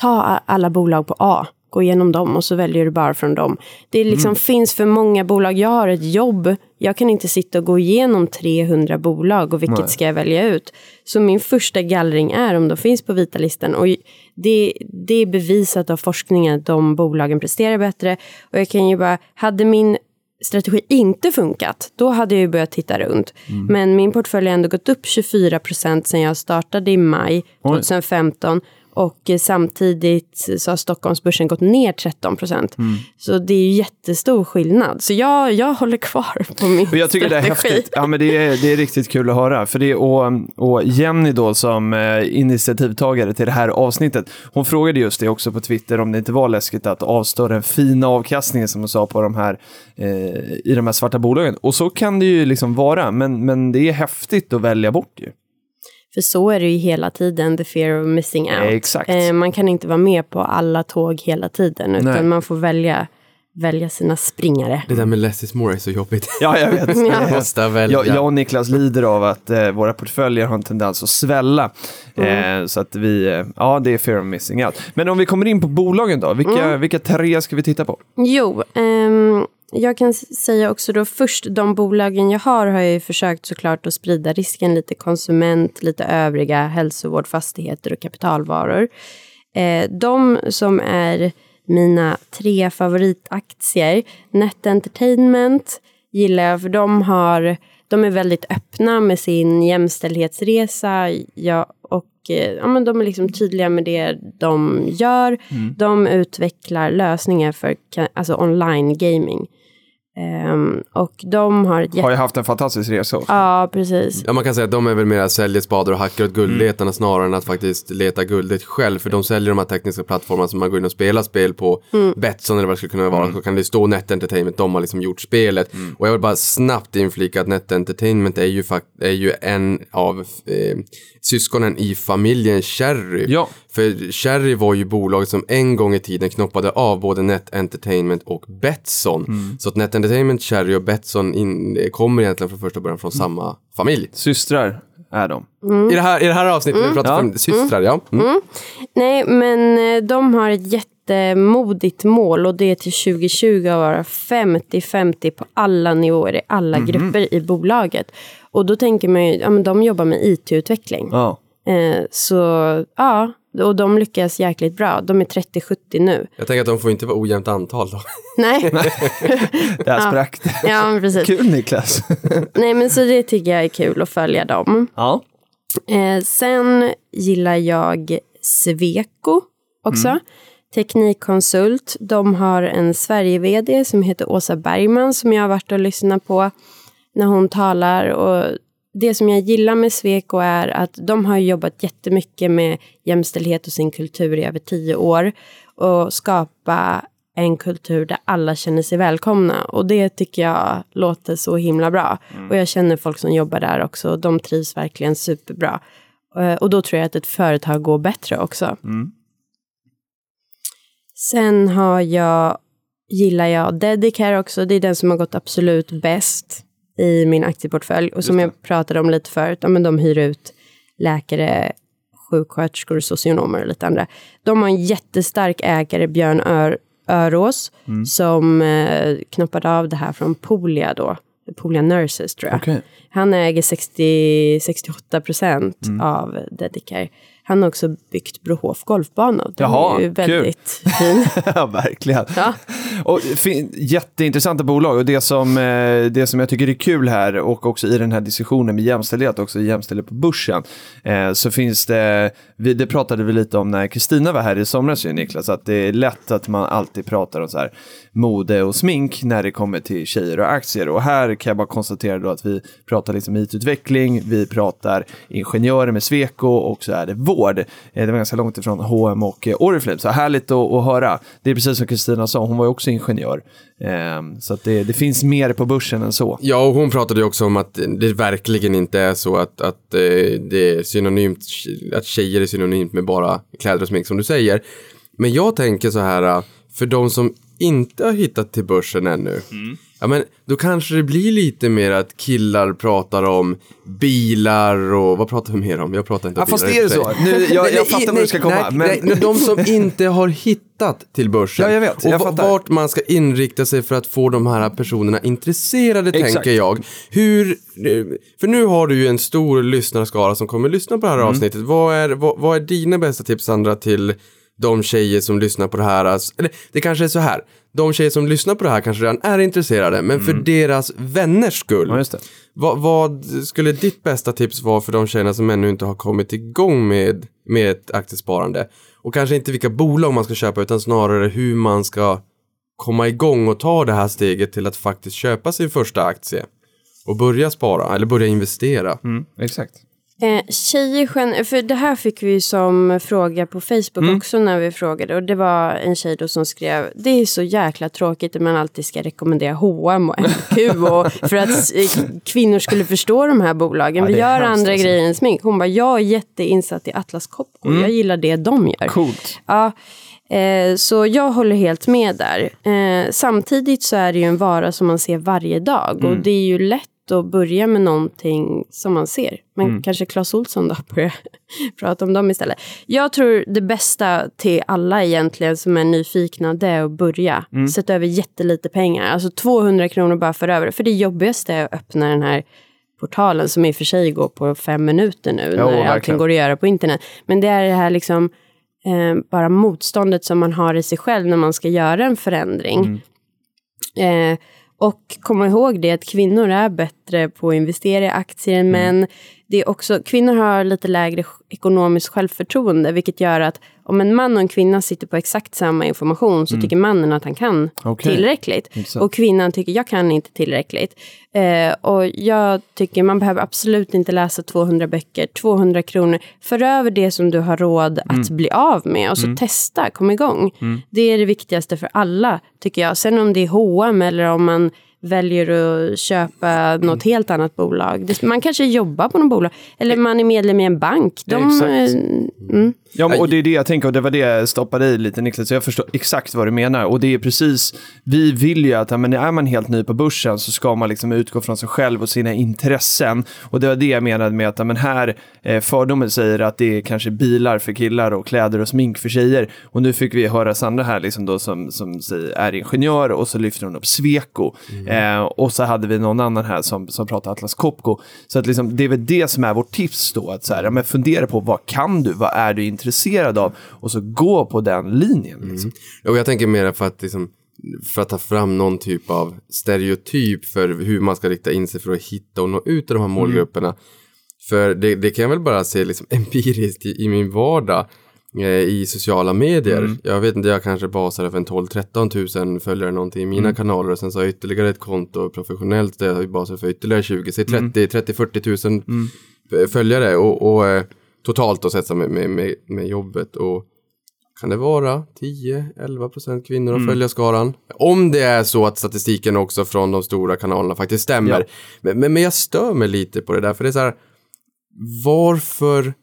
ta alla bolag på A, gå igenom dem och så väljer du bara från dem. Det liksom finns för många bolag, jag har ett jobb, jag kan inte sitta och gå igenom 300 bolag och vilket
Nej.
ska jag välja ut? Så min första gallring är om de finns på vita listan. Och det, det är bevisat av forskningen att de bolagen presterar bättre. Och jag kan ju bara, hade min strategi inte funkat, då hade jag ju börjat titta runt.
Mm.
Men min portfölj har ändå gått upp 24 procent sedan jag startade i maj 2015. Och samtidigt så har Stockholmsbörsen gått ner 13 procent.
Mm.
Så det är ju jättestor skillnad. Så jag, jag håller kvar på min
Och jag tycker det är
strategi.
häftigt. Ja, men det, är, det är riktigt kul att höra. För det, och, och Jenny då som eh, initiativtagare till det här avsnittet, hon frågade just det också på Twitter om det inte var läskigt att avstå den fina avkastningen som hon sa på de här, eh, i de här svarta bolagen. Och så kan det ju liksom vara, men, men det är häftigt att välja bort ju.
För så är det ju hela tiden, the fear of missing out.
Exakt.
Eh, man kan inte vara med på alla tåg hela tiden, utan
Nej.
man får välja, välja sina springare.
Det där med less is more är så jobbigt.
Ja, jag vet.
Ja.
Måste välja.
Jag, jag och Niklas lider av att eh, våra portföljer har en tendens att svälla. Eh, så att vi, eh, ja det är fear of missing out. Men om vi kommer in på bolagen då, vilka, vilka tre ska vi titta på?
Jo, ehm, jag kan säga också då först, de bolagen jag har har jag ju försökt såklart att sprida risken lite konsument, lite övriga hälsovård, fastigheter och kapitalvaror. Eh, de som är mina tre favoritaktier, Net Entertainment gillar jag för de har de är väldigt öppna med sin jämställdhetsresa ja, och eh, ja, men de är liksom tydliga med det de gör. De utvecklar lösningar för alltså online gaming. Ehm, och de har ett
Har ju haft en fantastisk resa också.
Ja, precis.
Ja, man kan säga att de är väl mer säljer spadar och hackar åt guldletarna snarare än att faktiskt leta guldet själv. För de säljer de här tekniska plattformarna som man går in och spelar spel på. Betsson eller vad det skulle kunna vara. Så kan det stå Net Entertainment, de har liksom gjort spelet. Och jag vill bara snabbt inflika att Net Entertainment är ju, fakt- är ju en av eh, syskonen i familjen Cherry.
Ja.
För Cherry var ju bolaget som en gång i tiden knoppade av både Net Entertainment och Betsson. Så att Net Entertainment, Cherry och Betsson in, kommer egentligen från första början från samma familj.
Systrar är de.
I, det här, I det här avsnittet, vi pratar
Ja.
om systrar, ja. Mm.
Nej, men eh, de har ett jättemodigt mål och det är till 2020 att vara 50-50 på alla nivåer i alla grupper i bolaget. Och då tänker man ju, ja men de jobbar med IT-utveckling.
Ja.
Eh, så ja, och de lyckas jäkligt bra. De är 30-70 nu.
Jag tänker att de får inte vara ojämnt antal då.
Nej,
Där sprack det.
ja men precis.
Kul Niklas.
Nej men så det tycker jag är kul att följa dem.
ja.
Eh, sen gillar jag Sweco också. Teknikkonsult. De har en Sverige-VD som heter Åsa Bergman som jag har varit och lyssnat på när hon talar. Och det som jag gillar med Sweco är att de har jobbat jättemycket med jämställdhet och sin kultur i över tio år. Och skapa en kultur där alla känner sig välkomna. Och det tycker jag låter så himla bra. Och jag känner folk som jobbar där också. Och de trivs verkligen superbra. Eh, Och då tror jag att ett företag går bättre också. Sen har jag, gillar jag Dedicare också. Det är den som har gått absolut bäst i min aktieportfölj. Och som jag pratade om lite förut, ja, men de hyr ut läkare, sjuksköterskor, socionomer och lite andra. De har en jättestark ägare, Björn Ör, Örås, som eh, knoppade av det här från Polia då. Polia Nurses tror jag.
Okej.
Han äger 60, 68 procent
Mm.
av Dedicare. Han har också byggt Brohof golfbana. Den
Jaha,
är ju
kul.
väldigt fin.
ja, verkligen.
Ja.
Och jätteintressanta bolag och det som, eh, det som jag tycker är kul här och också i den här diskussionen med jämställdhet, också jämställdhet på börsen, eh, så finns det, det pratade vi lite om när Kristina var här i somras ju Niklas, att det är lätt att man alltid pratar om så här mode och smink när det kommer till tjejer och aktier och här kan jag bara konstatera då att vi pratar liksom IT-utveckling, vi pratar ingenjörer med Sweco och så är det vård. Eh, Det var ganska långt ifrån H&M och eh, Oriflame, så härligt att, att höra. Det är precis som Kristina sa, hon var ju också ingenjör. Ehm, Så att det, det finns mer på börsen än så.
Ja, och hon pratade ju också om att det verkligen inte är så att, att eh, det är synonymt, att tjejer är synonymt med bara kläder och smink som du säger. Men jag tänker så här, för de som inte har hittat till börsen ännu, ja men då kanske det blir lite mer att killar pratar om bilar och vad pratar vi mer om? Jag pratar inte om
Ja, fast
bilar.
det är
och
så. Nu, jag,
Nej,
jag fattar
nej,
var du ska komma.
nej,
men...
de som inte har hittat till börsen.
Ja, jag vet. Jag
och
fattar.
vart man ska inrikta sig för att få de här personerna intresserade,
Exakt.
tänker jag. Hur, för nu har du ju en stor lyssnarskara som kommer lyssna på det här
Mm.
avsnittet. Vad är, vad, vad är dina bästa tips, Sandra, till de tjejer som lyssnar på det här? Alltså, Eller det kanske är så här. De tjejer som lyssnar på det här kanske redan är intresserade, men för deras vänners skull.
Mm. Ja.
Vad, vad skulle ditt bästa tips vara för de tjejerna som ännu inte har kommit igång med, med ett aktiesparande? Och kanske inte vilka bolag man ska köpa utan snarare hur man ska komma igång och ta det här steget till att faktiskt köpa sin första aktie. Och börja spara, eller börja investera.
Mm, exakt.
Eh, tjejer för det här fick vi som fråga på Facebook
Mm.
också när vi frågade. Och det var en tjej då som skrev, det är så jäkla tråkigt att man alltid ska rekommendera H&M och MQ och för att eh, kvinnor skulle förstå de här bolagen.
Ja,
vi gör andra
alltså.
grejer än smink. Hon bara, jag är jätteinsatt i Atlas Copco.
Mm.
Jag gillar det de gör.
Coolt.
Ja, eh, så jag håller helt med där. Eh, samtidigt så är det ju en vara som man ser varje dag och
Mm.
det är ju lätt att börja med någonting som man ser. Men
Mm.
kanske Clas Ohlson då börjar prata om dem istället. Jag tror det bästa till alla egentligen som är nyfikna det är att börja.
Mm.
Sätta över jättelite pengar. Alltså 200 kronor bara för över. För det jobbigaste är att öppna den här portalen som i och för sig går på fem minuter nu
Jo,
när allting
verkligen.
går att göra på internet. Men det är det här liksom eh, bara motståndet som man har i sig själv när man ska göra en förändring. Eh, och komma ihåg det att kvinnor är bättre på att investera i aktier än män. det är också, kvinnor har lite lägre ekonomiskt självförtroende, vilket gör att om en man och en kvinna sitter på exakt samma information så tycker mannen att han kan
Okej.
tillräckligt.
Intressant.
Och kvinnan tycker jag kan inte tillräckligt. Eh, och jag tycker man behöver absolut inte läsa 200 böcker, 200 kronor. För över det som du har råd att bli av med och så testa, kom igång. Det är det viktigaste för alla tycker jag. Sen om det är H&M eller om man väljer att köpa något helt annat bolag. Man kanske jobbar på något bolag. Eller man är medlem i en bank. De,
Exakt.
eh, mm.
Ja, och det är det jag tänker och det var det jag stoppade i lite Niklas, så jag förstår exakt vad du menar. Och det är precis, vi vill ju att men är man helt ny på börsen så ska man liksom utgå från sig själv och sina intressen. Och det var det jag menade med att men här eh, fördomen säger att det är kanske bilar för killar och kläder och smink för tjejer. Och nu fick vi höra Sandra här liksom då som, som är ingenjör och så lyfter hon upp Sweco. Eh, och så hade vi någon annan här som, som pratade Atlas Copco. Så att liksom, det är väl det som är vårt tips då, att så här, men fundera på vad kan du, vad är du intresserad av och så gå på den linjen. Liksom.
Och jag tänker mer för att, liksom, för att ta fram någon typ av stereotyp för hur man ska rikta in sig för att hitta och nå ut till de här målgrupperna. För det, det kan jag väl bara se liksom empiriskt i, i min vardag eh, i sociala medier. Jag vet inte, jag kanske basar över en 12-13 tusen följare någonting i mina kanaler och sen så har jag ytterligare ett konto professionellt där jag basar för ytterligare 20, säg 30-40 tusen f- följare och, och eh, totalt då sätta med, med, med, jobbet och kan det vara 10-11% kvinnor
Mm.
av följarskaran? Om det är så att statistiken också från de stora kanalerna faktiskt stämmer.
Ja.
Men, men, men jag stör mig lite på det där, för det är så här, varför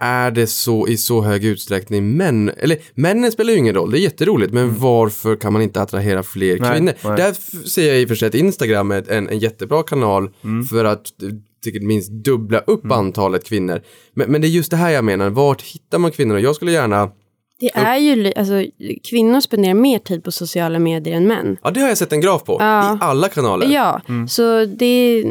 är det så i så hög utsträckning män, eller männen spelar ju ingen roll, det är jätteroligt, men varför kan man inte attrahera fler
Nej,
kvinnor?
nej.
Där ser jag i och för sig att Instagram är en, en jättebra kanal för att eh, säkert minst dubbla upp antalet kvinnor. Men, men det är just det här jag menar, vart hittar man kvinnorna? Jag skulle gärna
Det är ju, alltså, kvinnor spenderar mer tid på sociala medier än män.
Ja, det har jag sett en graf på.
Ja.
I alla kanaler.
Ja, så det...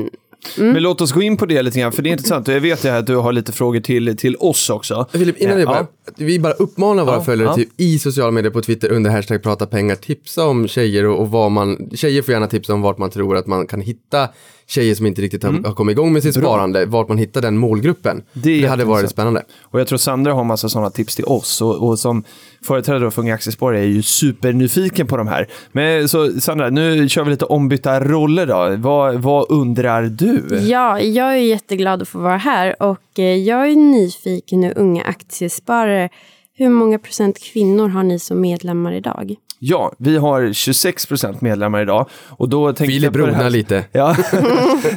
Men låt oss gå in på det lite grann, för det är intressant. Och jag vet att du har lite frågor till, till oss också.
Filip, innan det bara, vi bara uppmanar våra
Ja,
följare
ja.
typ, i sociala medier på Twitter under hashtag prata pengar tipsa om tjejer och, och vad man, tjejer får gärna tipsa om vart man tror att man kan hitta tjejer som inte riktigt har, har kommit igång med sitt sparande, vart man hittar den målgruppen.
Mm. Det
det hade varit spännande.
Och jag tror Sandra har massa sådana tips till oss. Och, och som företrädare för Unga Aktiesparare är ju supernyfiken på de här. Men så Sandra, nu kör vi lite ombytta roller då. Vad, vad undrar du?
Ja, jag är jätteglad att få vara här och eh, jag är nyfiken nu, unga aktiesparare. Hur många procent kvinnor har ni som medlemmar idag?
Ja, vi har 26% medlemmar idag. Och då tänkte
Filip
jag på det
rodnar
här-
lite.
Ja,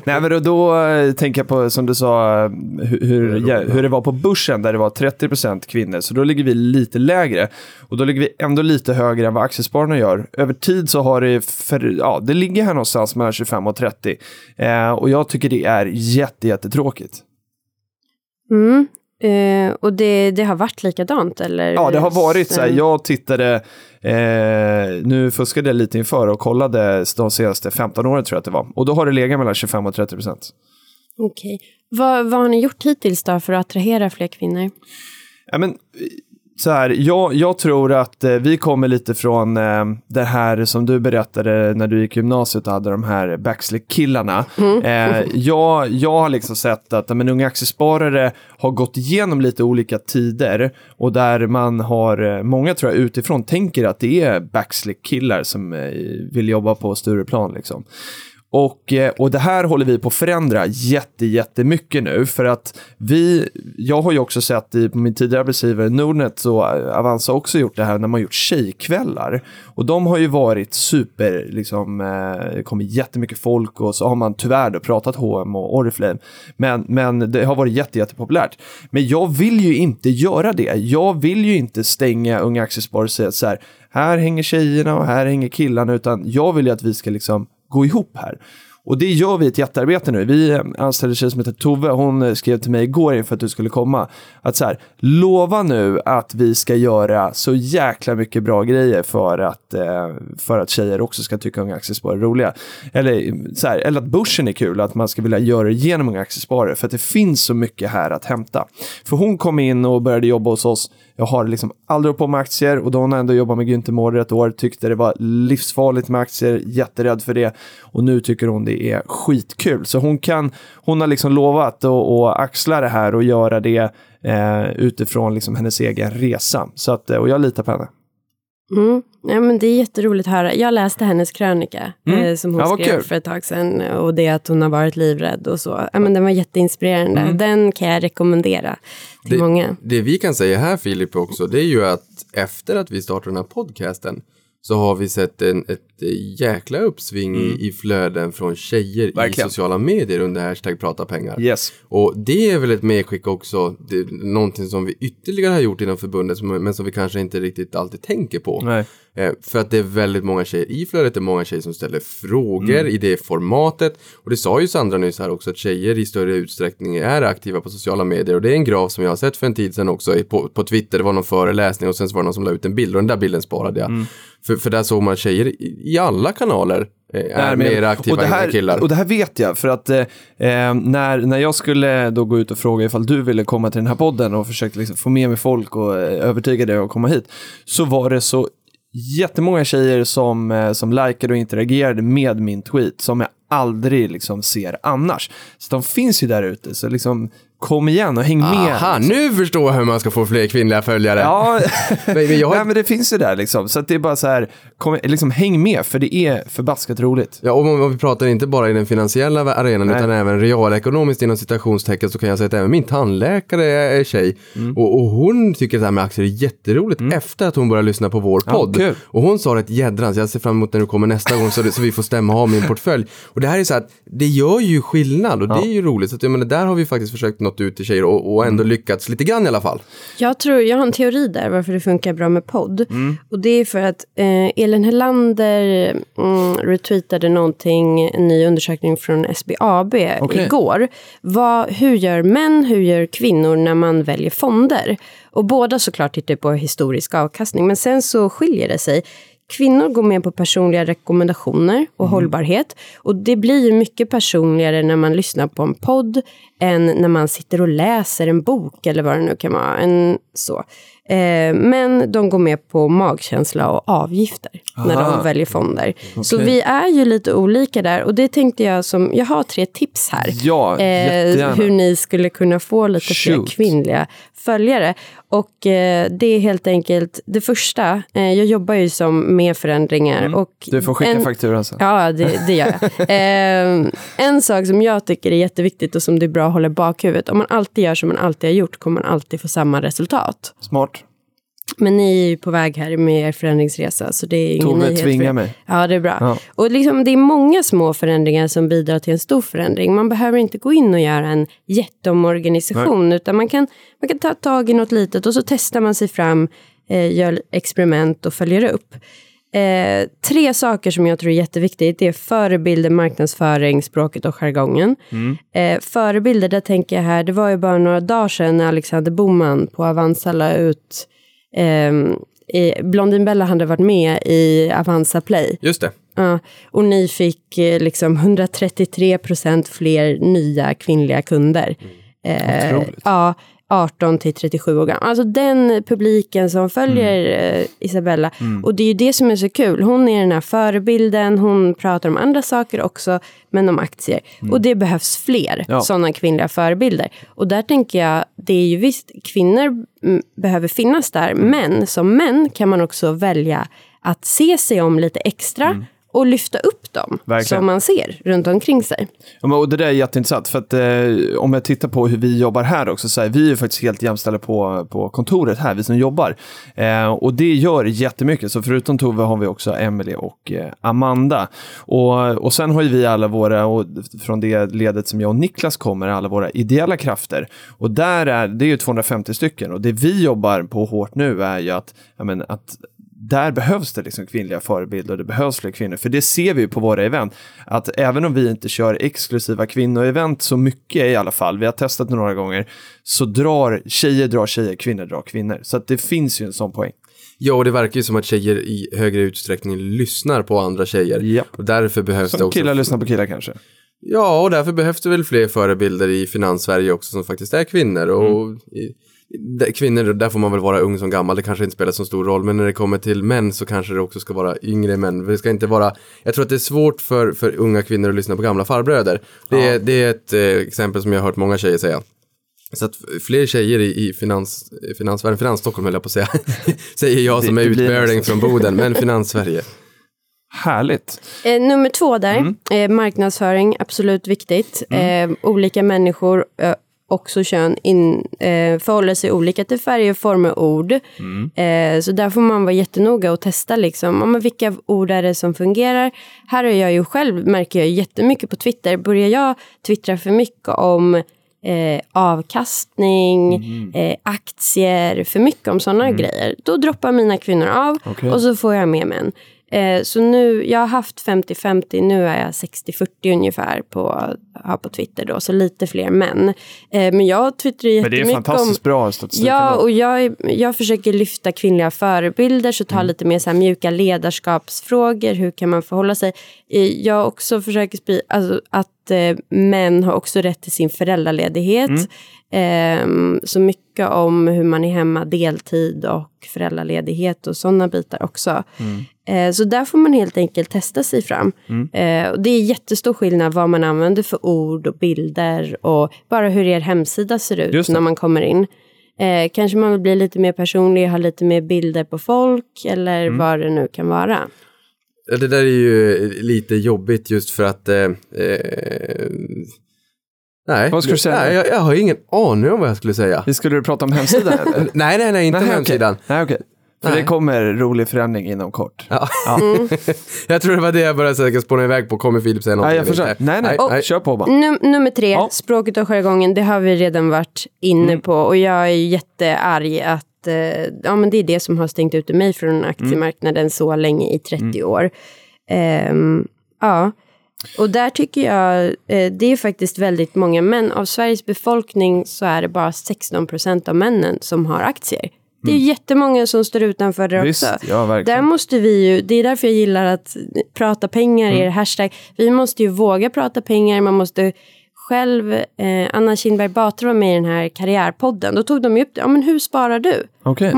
nej men då, då eh, tänker jag på som du sa hur, hur, ja, hur det var på börsen där det var 30% kvinnor. Så då ligger vi lite lägre. Och då ligger vi ändå lite högre än vad aktiespararna gör. Över tid så har det, för, ja det ligger här någonstans mellan 25 och 30. Eh, och jag tycker det är jätte, jättetråkigt.
Mm. Eh, och det, det har varit likadant eller?
Ja, det har varit så här.
Sen-
Jag tittade, eh, nu fuskade jag lite inför och kollade de senaste 15 åren tror jag att det var. Och då har det legat mellan 25 och 30 procent.
Okej. Vad, vad har ni gjort hittills då för att attrahera fler kvinnor?
Ja, men, så här, jag, jag tror att eh, vi kommer lite från eh, det här som du berättade när du gick gymnasiet och hade de här backslick-killarna. Eh, jag, jag har liksom sett att men, unga aktiesparare har gått igenom lite olika tider och där man har, eh, många tror jag utifrån tänker att det är backslick-killar som eh, vill jobba på Stureplan liksom. Och, eh, och det här håller vi på att förändra jätte, jättemycket nu för att vi, jag har ju också sett i, på min tidigare arbetsgivare Nordnet så eh, Avanza också gjort det här när man gjort tjejkvällar. Och de har ju varit super, liksom, eh, det kommer jättemycket folk och så har man tyvärr då pratat H&M och Oriflame. Men, men det har varit jätte, jättepopulärt. Men jag vill ju inte göra det. Jag vill ju inte stänga Unga Aktiesparare och säga så här, här hänger tjejerna och här hänger killarna, utan jag vill ju att vi ska liksom gå ihop här. Och det gör vi ett jättearbete nu. Vi eh, anställde en tjej som heter Tove, hon eh, skrev till mig igår inför att du skulle komma. Att så här, lova nu att vi ska göra så jäkla mycket bra grejer för att, eh, för att tjejer också ska tycka Unga Aktiesparare är roliga. Eller, så här, eller att börsen är kul, att man ska vilja göra det genom Unga Aktiesparare. För att det finns så mycket här att hämta. För hon kom in och började jobba hos oss. Jag har liksom aldrig hållit på med aktier och då har hon ändå jobbat med Günther Mårder ett år. Tyckte det var livsfarligt med aktier, jätterädd för det. Och nu tycker hon det det är skitkul. Så hon, kan, hon har liksom lovat att att axla det här och göra det eh, utifrån liksom hennes egen resa. Så att, eh, och jag litar på henne.
Mm. Ja, men det är jätteroligt att höra. Jag läste hennes krönika
Mm.
eh, som hon
Ja,
skrev
kul.
för ett tag sedan. Och det att hon har varit livrädd och så. Ja, men den var jätteinspirerande.
Mm.
Den kan jag rekommendera till
Det-
många.
Det vi kan säga här Filip också, det är ju att efter att vi startade den här podcasten så har vi sett en, ett jäkla uppsving i, i flöden från tjejer
Verkligen.
i sociala medier under hashtag prata pengar.
Yes.
Och det är väl ett medskick också, det någonting som vi ytterligare har gjort inom förbundet men som vi kanske inte riktigt alltid tänker på.
Nej.
Eh, för att det är väldigt många tjejer i flödet, det är många tjejer som ställer frågor i det formatet. Och det sa ju Sandra nyss här också att tjejer i större utsträckning är aktiva på sociala medier. Och det är en graf som jag har sett för en tid sedan också på, på Twitter. Det var någon föreläsning och sen så var det någon som la ut en bild och den där bilden sparade jag. För, för där såg man att tjejer i, i alla kanaler eh, är
Nej,
mer aktiva
och det här,
än killar.
Och det här vet jag, för att eh, eh, när, när jag skulle då gå ut och fråga ifall du ville komma till den här podden och försökte liksom få med mig folk och övertyga dig att komma hit, så var det så jättemånga tjejer som, eh, som likade och interagerade med min tweet som jag aldrig liksom ser annars. Så de finns ju där ute, så liksom kom igen och häng med.
Aha, nu förstår jag hur man ska få fler kvinnliga följare.
Ja,
Men, jag
Nej, men det finns ju där liksom. Så det är bara så här, kom, liksom häng med, för det är förbaskat roligt.
Ja, och vi pratar inte bara i den finansiella arenan
Nej.
utan även realekonomiskt inom citationstecken så kan jag säga att även min tandläkare är tjej.
Mm.
Och, och hon tycker att det här med aktier är jätteroligt efter att hon började lyssna på vår
Ja,
podd.
kul.
och hon sa ett jädrans, jag ser fram emot när du kommer nästa gång så, det, så vi får stämma av min portfölj. Och det här är så att det gör ju skillnad och det är ju roligt. Så att, jag menar, där har vi faktiskt försökt nått ut till tjejer och, och ändå
Mm.
lyckats lite grann i alla fall.
Jag tror, jag har en teori där varför det funkar bra med podd.
Mm.
Och det är för att eh, Elin Helander mm, retweetade någonting, en ny undersökning från SBAB
Okej.
igår. Vad, hur gör män, hur gör kvinnor när man väljer fonder? Och båda såklart tittar på historisk avkastning, men sen så skiljer det sig. Kvinnor går med på personliga rekommendationer och
Mm.
hållbarhet. Och det blir mycket personligare när man lyssnar på en podd än när man sitter och läser en bok eller vad det nu kan vara. En, så. Eh, men de går med på magkänsla och avgifter när
Aha.
de väljer fonder. Så
Okej.
vi är ju lite olika där. Och det tänkte jag som, jag har tre tips här.
Ja, jättegärna.
hur ni skulle kunna få lite fler
Shoot.
kvinnliga följare. Och eh, det är helt enkelt det första. Eh, jag jobbar ju som med förändringar. Och
Mm. Du får skicka
en,
fakturan sen.
Ja, det, det gör jag. eh, en sak som jag tycker är jätteviktigt och som det är bra att hålla i bakhuvudet. Om man alltid gör som man alltid har gjort kommer man alltid få samma resultat.
Smart.
Men ni är ju på väg här med er förändringsresa så det är ingen
Tove
nyhet.
tvingar mig.
Ja, det är bra.
Ja.
Och liksom, det är många små förändringar som bidrar till en stor förändring. Man behöver inte gå in och göra en jätteomorganisation utan man kan, man kan ta tag i något litet och så testar man sig fram, eh, gör experiment och följer upp. Eh, tre saker som jag tror är jätteviktigt. Det är förebilder, marknadsföring, språket och jargongen. Eh, förebilder, där tänker jag här, det var ju bara några dagar sedan när Alexander Boman på Avanza la ut ehm, i, Blondin Bella hade varit med i Avanza Play.
Just det.
Ja, och ni fick eh, liksom 133 procent fler nya kvinnliga kunder. Eh,
Otroligt.
ja, 18 till 37 år gamla. Alltså den publiken som följer eh, Isabella. Och det är ju det som är så kul. Hon är den här förebilden, hon pratar om andra saker också, men om aktier. Och det behövs fler
Ja.
sådana kvinnliga förebilder. Och där tänker jag, det är ju visst, kvinnor mm, behöver finnas där, men som män kan man också välja att se sig om lite extra och lyfta upp dem
Verkligen.
som man ser runt omkring sig.
Ja, och det där är jätteintressant, för att eh, om jag tittar på hur vi jobbar här också, så här, vi är ju faktiskt helt jämställda på, på kontoret här, vi som jobbar. Eh, och det gör jättemycket, så förutom Tove har vi också Emily och eh, Amanda. Och, och sen har ju vi alla våra, och från det ledet som jag och Niklas kommer, alla våra ideella krafter. Och där är, det är ju 250 stycken, och det vi jobbar på hårt nu är ju att, men, att där behövs det liksom kvinnliga förebilder och det behövs fler kvinnor. För det ser vi ju på våra event. Att även om vi inte kör exklusiva kvinnoevent så mycket i alla fall, vi har testat det några gånger, så drar tjejer drar tjejer, kvinnor drar kvinnor. Så att det finns ju en sån poäng.
Ja, och det verkar ju som att tjejer i högre utsträckning lyssnar på andra tjejer.
Japp.
Och därför behövs det
Som
också...
killar lyssnar på killar kanske.
Ja, och därför behövs det väl fler förebilder i finans-Sverige också som faktiskt är kvinnor. Och
Mm.
i, Kvinnor, där får man väl vara ung som gammal, det kanske inte spelar så stor roll. Men när det kommer till män så kanske det också ska vara yngre män. Det ska inte vara, jag tror att det är svårt för, för unga kvinnor att lyssna på gamla farbröder. Det, är, det är ett eh, exempel som jag har hört många tjejer säga. Så att fler tjejer i, i finans, i finansvärlden, Finansstockholm höll jag på att säga, säger jag som
Det-
är
nästan
från Boden, men Finanssverige.
Härligt.
Eh, nummer två där,
Mm.
eh, marknadsföring, absolut viktigt. Eh, olika människor, eh, också kön, in, eh, förhåller sig olika till färger, former, ord.
Mm.
Eh, så där får man vara jättenoga och testa liksom, ja, men vilka ord är det som fungerar. Här är jag ju själv, märker jag jättemycket på Twitter, börjar jag twittra för mycket om eh, avkastning,
Mm.
eh, aktier, för mycket om sådana grejer. Då droppar mina kvinnor av
Okej.
och så får jag med män. Eh, så nu, jag har haft 50-50, nu är jag 60-40 ungefär på, har på Twitter då, så lite fler män. Eh, men jag twittrar
Men det är
jättemycket
fantastiskt
om...
bra statistik.
Ja, och jag, jag försöker lyfta kvinnliga förebilder, så ta
Mm.
lite mer så här mjuka ledarskapsfrågor. Hur kan man förhålla sig? Eh, Jag också försöker sprida alltså, att män har också rätt till sin föräldraledighet.
Mm.
Ehm, så mycket om hur man är hemma deltid och föräldraledighet och sådana bitar också.
Mm.
Eh, så där får man helt enkelt testa sig fram. Eh, och det är jättestor skillnad vad man använder för ord och bilder och bara hur er hemsida ser ut när man kommer in. Eh, kanske man vill bli lite mer personlig, ha lite mer bilder på folk eller
Mm.
vad det nu kan vara.
Det där är ju lite jobbigt just för att... Eh, eh, nej,
Vad ska du säga?
Nej, jag, jag har ingen aning om vad jag skulle säga.
Vi Skulle du prata om hemsidan?
nej, nej, nej, inte om
Nej,
hemsidan.
okej. Nej, okej. För
Nej.
det kommer rolig förändring inom kort.
Ja.
Mm.
jag tror det var det jag började säga, spåna iväg på. Kommer Filip säga något?
Nej, jag
inte?
Nej, nej.
nej.
Kör på bara.
Num- nummer tre,
Ja.
språket och jargongen, det har vi redan varit inne
Mm.
på. Och jag är jättearg att eh, ja, men det är det som har stängt ute mig från
Mm.
aktiemarknaden så länge i 30 år. Ehm, ja, och där tycker jag, eh, det är faktiskt väldigt många män. Av Sveriges befolkning så är det bara 16 procent av männen som har aktier. Det är jättemånga som står utanför det
Mm. Visst,
också.
ja, verkligen.
Där måste vi ju, det är därför jag gillar att prata pengar
Mm.
i hashtag. Vi måste ju våga prata pengar, man måste själv, eh, Anna Kinberg Batra var med i den här karriärpodden, då tog de ju upp det, ja men hur sparar du?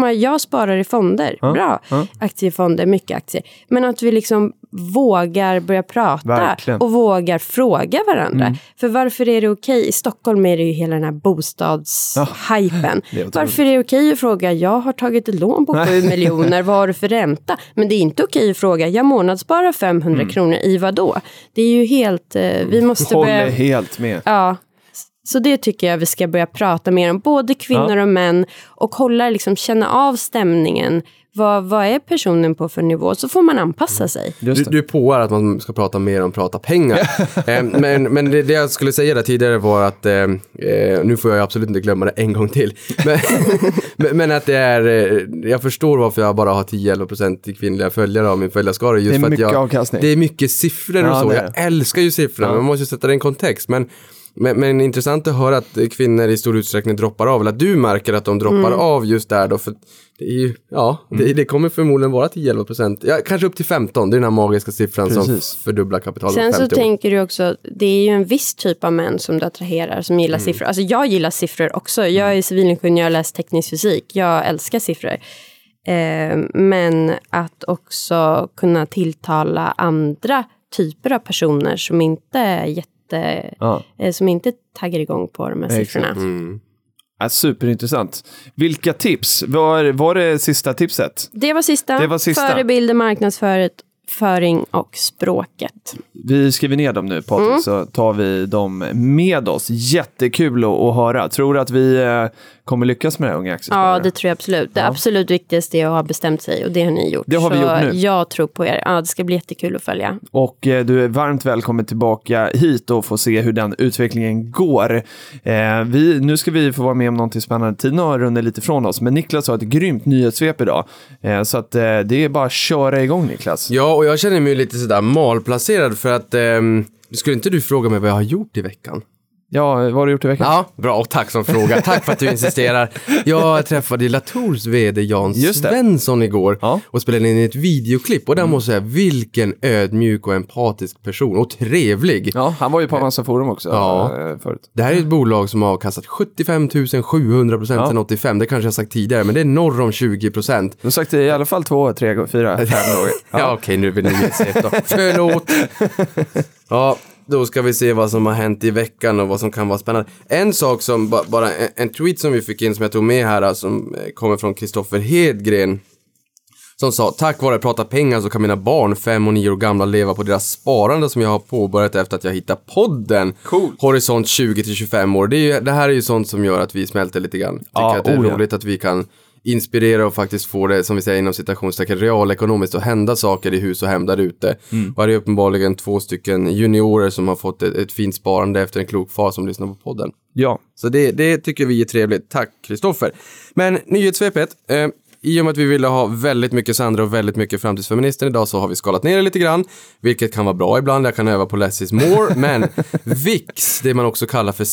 Bara, Jag sparar i fonder, bra.
ja.
Aktiefonder, mycket aktier. Men att vi liksom vågar börja prata
Verkligen. Mm.
och vågar fråga varandra. För varför är det okej? I Stockholm är det ju hela den här bostadshypen.
otroligt.
varför är det okej att fråga, jag har tagit ett lån på 7 miljoner, vad har du för ränta? Men det är inte okej att fråga, jag månadssparar 500 kronor, i vad då? Det är ju helt, eh, vi måste
Håller
börja...
helt med.
Ja, så det tycker jag vi ska börja prata mer om, både kvinnor och män och hålla, liksom, känna av stämningen. Vad, vad är personen på för nivå? Så får man anpassa sig.
Du,
det.
du är på här att man ska prata mer om prata pengar. eh, men men det, det jag skulle säga där tidigare var att, eh, eh, nu får jag absolut inte glömma det en gång till. Men, men, att det är, eh, jag förstår varför jag bara har 10-11% kvinnliga följare av min följarskara. Just
Det är
för att
mycket
jag,
avkastning.
Det är mycket siffror och
Ja,
så. Jag älskar ju siffrorna, men man måste ju sätta det i en kontext. Men, men, men intressant att höra att kvinnor i stor utsträckning droppar av, eller att du märker att de droppar
Mm.
av just där då. För det är ju, ja,
Mm.
det, det kommer förmodligen vara 10-11 procent. Ja, kanske upp till 15, det är den här magiska siffran som
Precis.
fördubblar kapitalet
Sen så
50 år.
tänker du också, det är ju en viss typ av män som du attraherar som gillar siffror. Alltså jag gillar siffror också. Jag är civilingenjör, jag läst teknisk fysik. Jag älskar siffror. Eh, men att också kunna tilltala andra typer av personer som inte är jätte...
Ja.
Eh, som inte taggar igång på de här
Exakt.
siffrorna.
Mm.
Ja, superintressant. Vilka tips? Var, var det sista tipset?
Det var sista.
Det var sista.
Förebilder, marknadsföring och språket.
Vi skriver ner dem nu Patrik,
Mm.
så tar vi dem med oss. Jättekul att, att höra. Tror du att vi eh, kommer lyckas med det här unga aktiesparare?
Ja, det tror jag absolut. Det absolut viktigaste är att ha bestämt sig och det har ni gjort.
Det har vi
Så
gjort nu.
jag tror på er. Ja, det ska bli jättekul att följa.
Och eh, du är varmt välkommen tillbaka hit och få se hur den utvecklingen går. Eh, vi, nu ska vi få vara med om någonting spännande. Tiden har runnit lite från oss, men Niklas har ett grymt nyhetssvep idag. Eh, så att, eh, det är bara att köra igång Niklas.
Ja, och jag känner mig lite sådär malplacerad för att ehm, skulle inte du fråga mig vad jag har gjort i veckan?
Ja, vad har du gjort i veckan?
Ja, bra. Och tack som fråga. Tack för att du insisterar. Jag träffade Lators vd Jan. Svensson igår
Ja.
och spelade in ett videoklipp. Och där måste jag säga, vilken ödmjuk och empatisk person. Och trevlig.
Ja, han var ju på Avanza Forum också
Ja.
eh, förut.
Det här är ett bolag som har avkastat 75 700 procent
Ja.
sedan 85. Det kanske jag sagt tidigare, men det är norr om 20 procent.
Du har sagt det i alla fall två, tre, fyra, fem gånger.
Ja, okej, nu är vi nyhetssvep då. Förlåt. Ja, då ska vi se vad som har hänt i veckan och vad som kan vara spännande. En sak som, ba- bara en, tweet som vi fick in som jag tog med här, som eh, kommer från Kristoffer Hedgren. Som sa, tack vare Prata pengar så kan mina barn, fem och nio år gamla, leva på deras sparande som jag har påbörjat efter att jag hittat podden.
Coolt.
Horisont 20 till 25 år. Det, är ju, det här är ju sånt som gör att vi smälter lite grann. Tycker
Ja,
att det är
oh ja.
roligt att vi kan inspirera och faktiskt få det, som vi säger inom citationstecken, realekonomiskt att hända saker i hus och hem där ute.
Mm.
Och här är uppenbarligen två stycken juniorer som har fått ett, ett fint sparande efter en klok far som lyssnar på podden.
Ja,
Så det, det tycker vi är trevligt. Tack Kristoffer. Men nyhetssvepet. Eh, I och med att vi ville ha väldigt mycket Sandra och väldigt mycket framtidsfeminister idag så har vi skalat ner det lite grann. Vilket kan vara bra ibland. Jag kan öva på less is more. Men VIX, det man också kallar för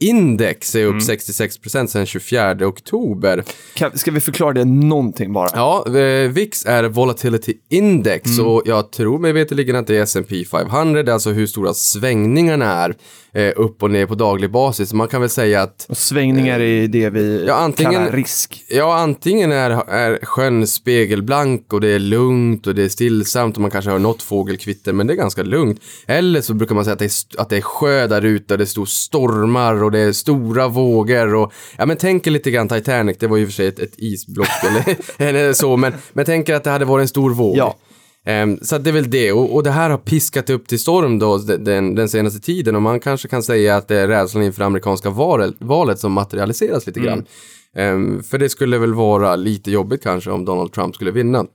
skräckindex, är upp 66% sedan 24 oktober.
kan, ska vi förklara det någonting bara?
Ja, eh, VIX är Volatility Index
Mm.
och jag tror mig veterligen att det är S&P 500, det är alltså hur stora svängningarna är eh, upp och ner på daglig basis. Man kan väl säga att
Och svängningar är det vi
Ja, antingen-
kallar risk.
Ja, antingen är, är sjön spegelblank och det är lugnt och det är stillsamt och man kanske hör något fågelkvitter, men det är ganska lugnt. Eller så brukar man säga att det är, att det är sjö där ute, det står stormar och det är stora vågor och ja, men tänk er lite grann Titanic, det var ju för sig ett, ett isblock eller, eller så, men, men tänk er att det hade varit en stor våg.
Ja.
Ehm, så det är väl det. Och, och det här har piskat upp till storm då den- den, senaste tiden och man kanske kan säga att det är rädslan inför amerikanska valet, valet som materialiseras lite grann. Ehm, för det skulle väl vara lite jobbigt kanske om Donald Trump skulle vinna.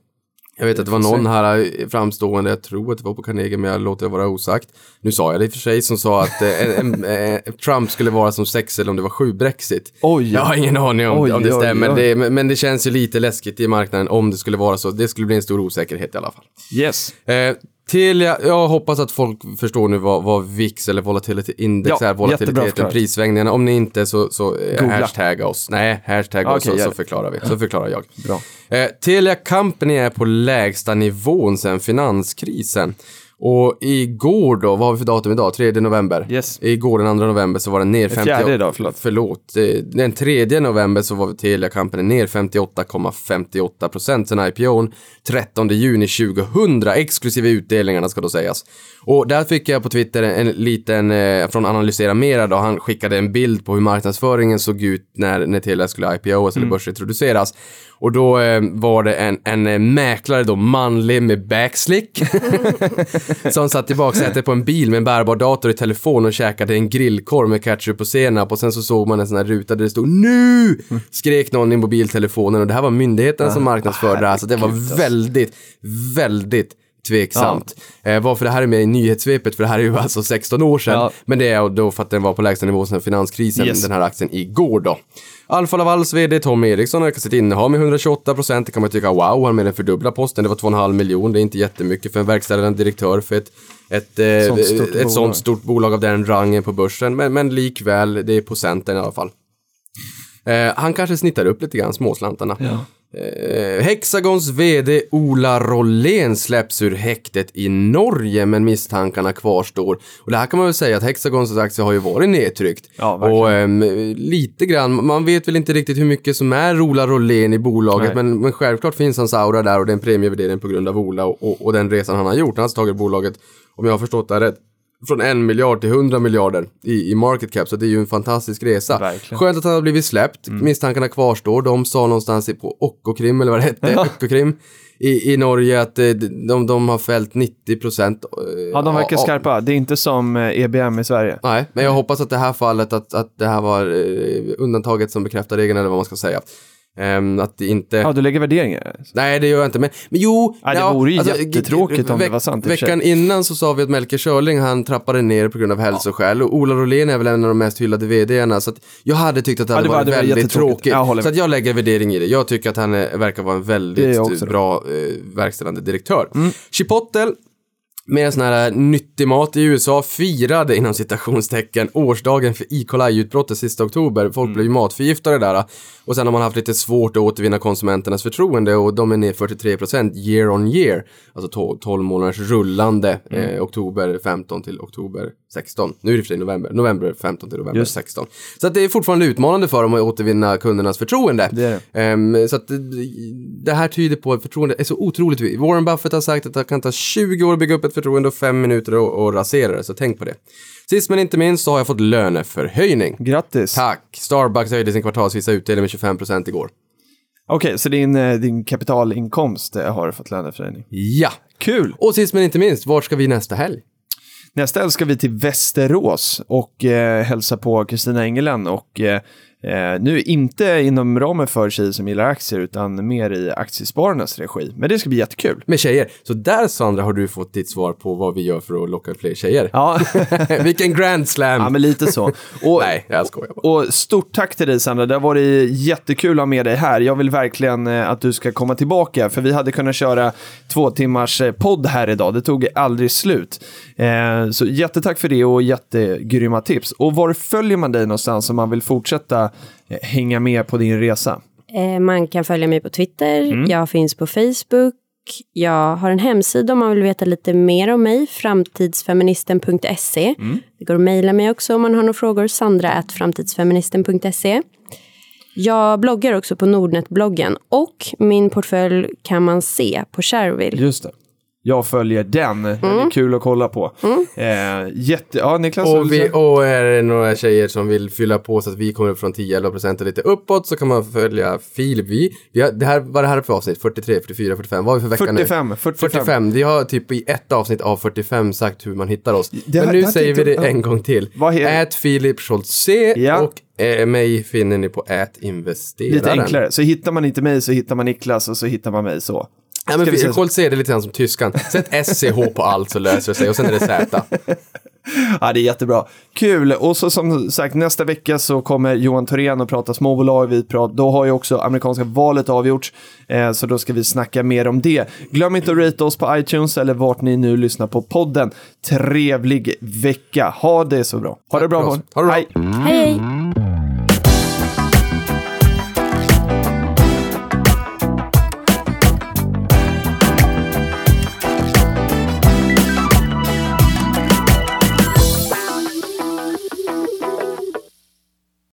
Jag vet att det var någon här eh, framstående, jag tror att det var på Carnegie, men jag låter det vara osagt. Nu sa jag det i och för sig, som sa att eh, en, eh, Trump skulle vara som sex eller om det var sju Brexit.
Oj.
Jag har ingen aning om,
Oj,
om det
oj,
stämmer,
oj.
Det, men, men det känns ju lite läskigt i marknaden om det skulle vara så. Det skulle bli en stor osäkerhet i alla fall.
Yes.
Eh, Telia, jag hoppas att folk förstår nu vad, vad VIX eller Volatility Index
Ja,
är. Volatiliteten,
förklarat.
prisvängningarna. Om ni inte så, så eh,
Googla.
hashtagga oss. Nej, hashtagga oss
Okej,
så, så förklarar vi. Så förklarar jag.
Bra.
Eh, Telia Company är på lägsta nivån sedan finanskrisen. Och igår då, vad har vi för datum idag? 3 november?
Yes.
Igår den 2 november så var den ner 50...
fjärde idag, förlåt.
Förlåt. Eh, Den 3 november så var Telia Company ner 58,58 procent sen IPOn. 13 juni 2000, exklusive utdelningarna ska då sägas. Och där fick jag på Twitter en, en liten, eh, från Analysera Mera då, han skickade en bild på hur marknadsföringen såg ut när, när Telia skulle IPOs eller börsintroduceras. Och då eh, var det en, en eh, mäklare då, manlig med backslick. som satt i baksätet på en bil med en bärbar dator i telefon och käkade en grillkorv med ketchup och senap. Och sen så såg man en sån här ruta där det stod NU! Skrek någon i mobiltelefonen. Och det här var myndigheten som marknadsförde det här. Så det var väldigt, väldigt tveksamt. Eh, varför det här är med i nyhetssvepet, för det här är ju alltså 16 år sedan.
Ja.
Men det är då för att den var på lägsta nivå sedan finanskrisen,
Yes.
den här aktien igår då. Alfa Lavals vd Tom Eriksson ökar sitt innehav med 128 procent. Det kan man tycka, wow, han mer än fördubbla posten. Det var 2,5 miljon. Det är inte jättemycket för en verkställande direktör för ett, ett, eh,
Sånt stort
ett
bolag.
sånt stort bolag av den rangen på börsen. Men, men likväl, det är procenten i alla fall. Eh, han kanske snittar upp lite grann, småslantarna. Eh, Hexagons vd Ola Rollén släpps ur häktet i Norge men misstankarna kvarstår. Och det här kan man väl säga att Hexagons aktie har ju varit nedtryckt.
Ja,
och ehm, lite grann, man vet väl inte riktigt hur mycket som är Ola Rollén i bolaget men, men självklart finns hans aura där och det är en premievärdering på grund av Ola och, och, och den resan han har gjort. Han har tagit bolaget, om jag har förstått det rätt, från en miljard till 100 miljarder i, i market cap, så det är ju en fantastisk resa.
Verkligen.
Skönt att han har blivit släppt, misstankarna kvarstår. De sa någonstans på Okkokrim, eller vad det hette, Okkokrim, i, i Norge att eh, de, de har fällt 90 procent.
Ja, de verkar skarpa. Det är inte som eh, EBM i Sverige.
Nej, men jag hoppas att det här fallet, att, att det här var eh, undantaget som bekräftar regeln, eller vad man ska säga. Ehm, att det inte...
Ja, du lägger värderingar.
Nej, det gör jag inte. Men, men jo...
Nej, det vore ju jättetråkigt om det var sant.
Veckan innan så sa vi att Melker Schörling, han trappade ner på grund av hälsoskäl. Och Ola Rolén är väl en av de mest hyllade vdarna. Så att jag hade tyckt att det hade
det var-
varit
det var
väldigt
jättetråkigt.
tråkigt. Så att jag lägger värdering i det. Jag tycker att han är, verkar vara en
Det
väldigt bra eh, verkställande direktör.
Mm.
Chipotle med en sån här nyttig mat i USA firade inom citationstecken årsdagen för E. coli-utbrottet sista oktober. Folk blev ju matförgiftade där. Och sen har man haft lite svårt att återvinna konsumenternas förtroende och de är ner 43% year on year. Alltså 12 månaders rullande eh, oktober 15 till oktober 16. Nu är det för sig november. November 15 till november
Just.
16. Så att det är fortfarande utmanande för dem att återvinna kundernas förtroende.
Det är
Ehm, så att det, det här tyder på att förtroende är så otroligt. Warren Buffett har sagt att det kan ta 20 år att bygga upp ett förtroende och 5 minuter att rasera det, så tänk på det. Sist men inte minst så har jag fått löneförhöjning.
Grattis!
Tack! Starbucks höjde sin kvartalsvisa utdelning med 25% igår.
Okej, så din, eh, din kapitalinkomst eh, har fått löneförhöjning.
Ja!
Kul!
Och sist men inte minst, vart ska vi nästa helg?
Nästa helg ska vi till Västerås och eh, hälsa på Kristina Engelen och eh, eh, nu inte inom ramen för tjejer som gillar aktier utan mer i aktiespararnas regi. Men det ska bli jättekul.
Med tjejer. Så där Sandra har du fått ditt svar på vad vi gör för att locka fler tjejer.
Ja,
Vilken grand slam!
ja men lite så. Och,
Nej, jag skojar bara.
Och stort tack till dig Sandra, det har varit jättekul att ha med dig här. Jag vill verkligen eh, att du ska komma tillbaka, för vi hade kunnat köra två timmars eh, podd här idag. Det tog aldrig slut. Eh, så jättetack för det och jättegrymma tips. Och var följer man dig någonstans om man vill fortsätta hänga med på din resa?
Eh, Man kan följa mig på Twitter, jag finns på Facebook, jag har en hemsida om man vill veta lite mer om mig, framtidsfeministen.se. Det går att mejla mig också om man har några frågor, sandra.framtidsfeministen.se. Jag bloggar också på Nordnet-bloggen och min portfölj kan man se på Shareville.
Just det. Jag följer den, den är kul att kolla på. Eh, jätte... Ja, Niklas?
Och, vi, och är det några tjejer som vill fylla på så att vi kommer upp från 10-11% och lite uppåt så kan man följa Filip. Vi, vi har, det här, vad är det här för avsnitt? 43, 44, 45? Vad har vi för vecka nu?
45, 45.
45. Vi har typ i ett avsnitt av 45 sagt hur man hittar oss.
Det
Men
här-
nu
det här
säger vi det en gång till. Ät Filip Scholtz C
Ja.
och eh, mig finner ni på ät investeraren.
Lite enklare. Så hittar man inte mig så hittar man Niklas och så hittar man mig så.
Ja, men? Scholtz C det lite grann som tyskan. Sätt SCH på allt så löser det sig och sen är det Z.
Ja, det är jättebra. Kul! Och så som sagt, nästa vecka så kommer Johan Thorén att prata småbolag. Vi pratar, då har ju också amerikanska valet avgjorts, eh, så då ska vi snacka mer om det. Glöm inte att rate oss på iTunes eller vart ni nu lyssnar på podden. Trevlig vecka! Ha det så bra! Ha det bra!
oss. Ha det bra.
Hej! hej.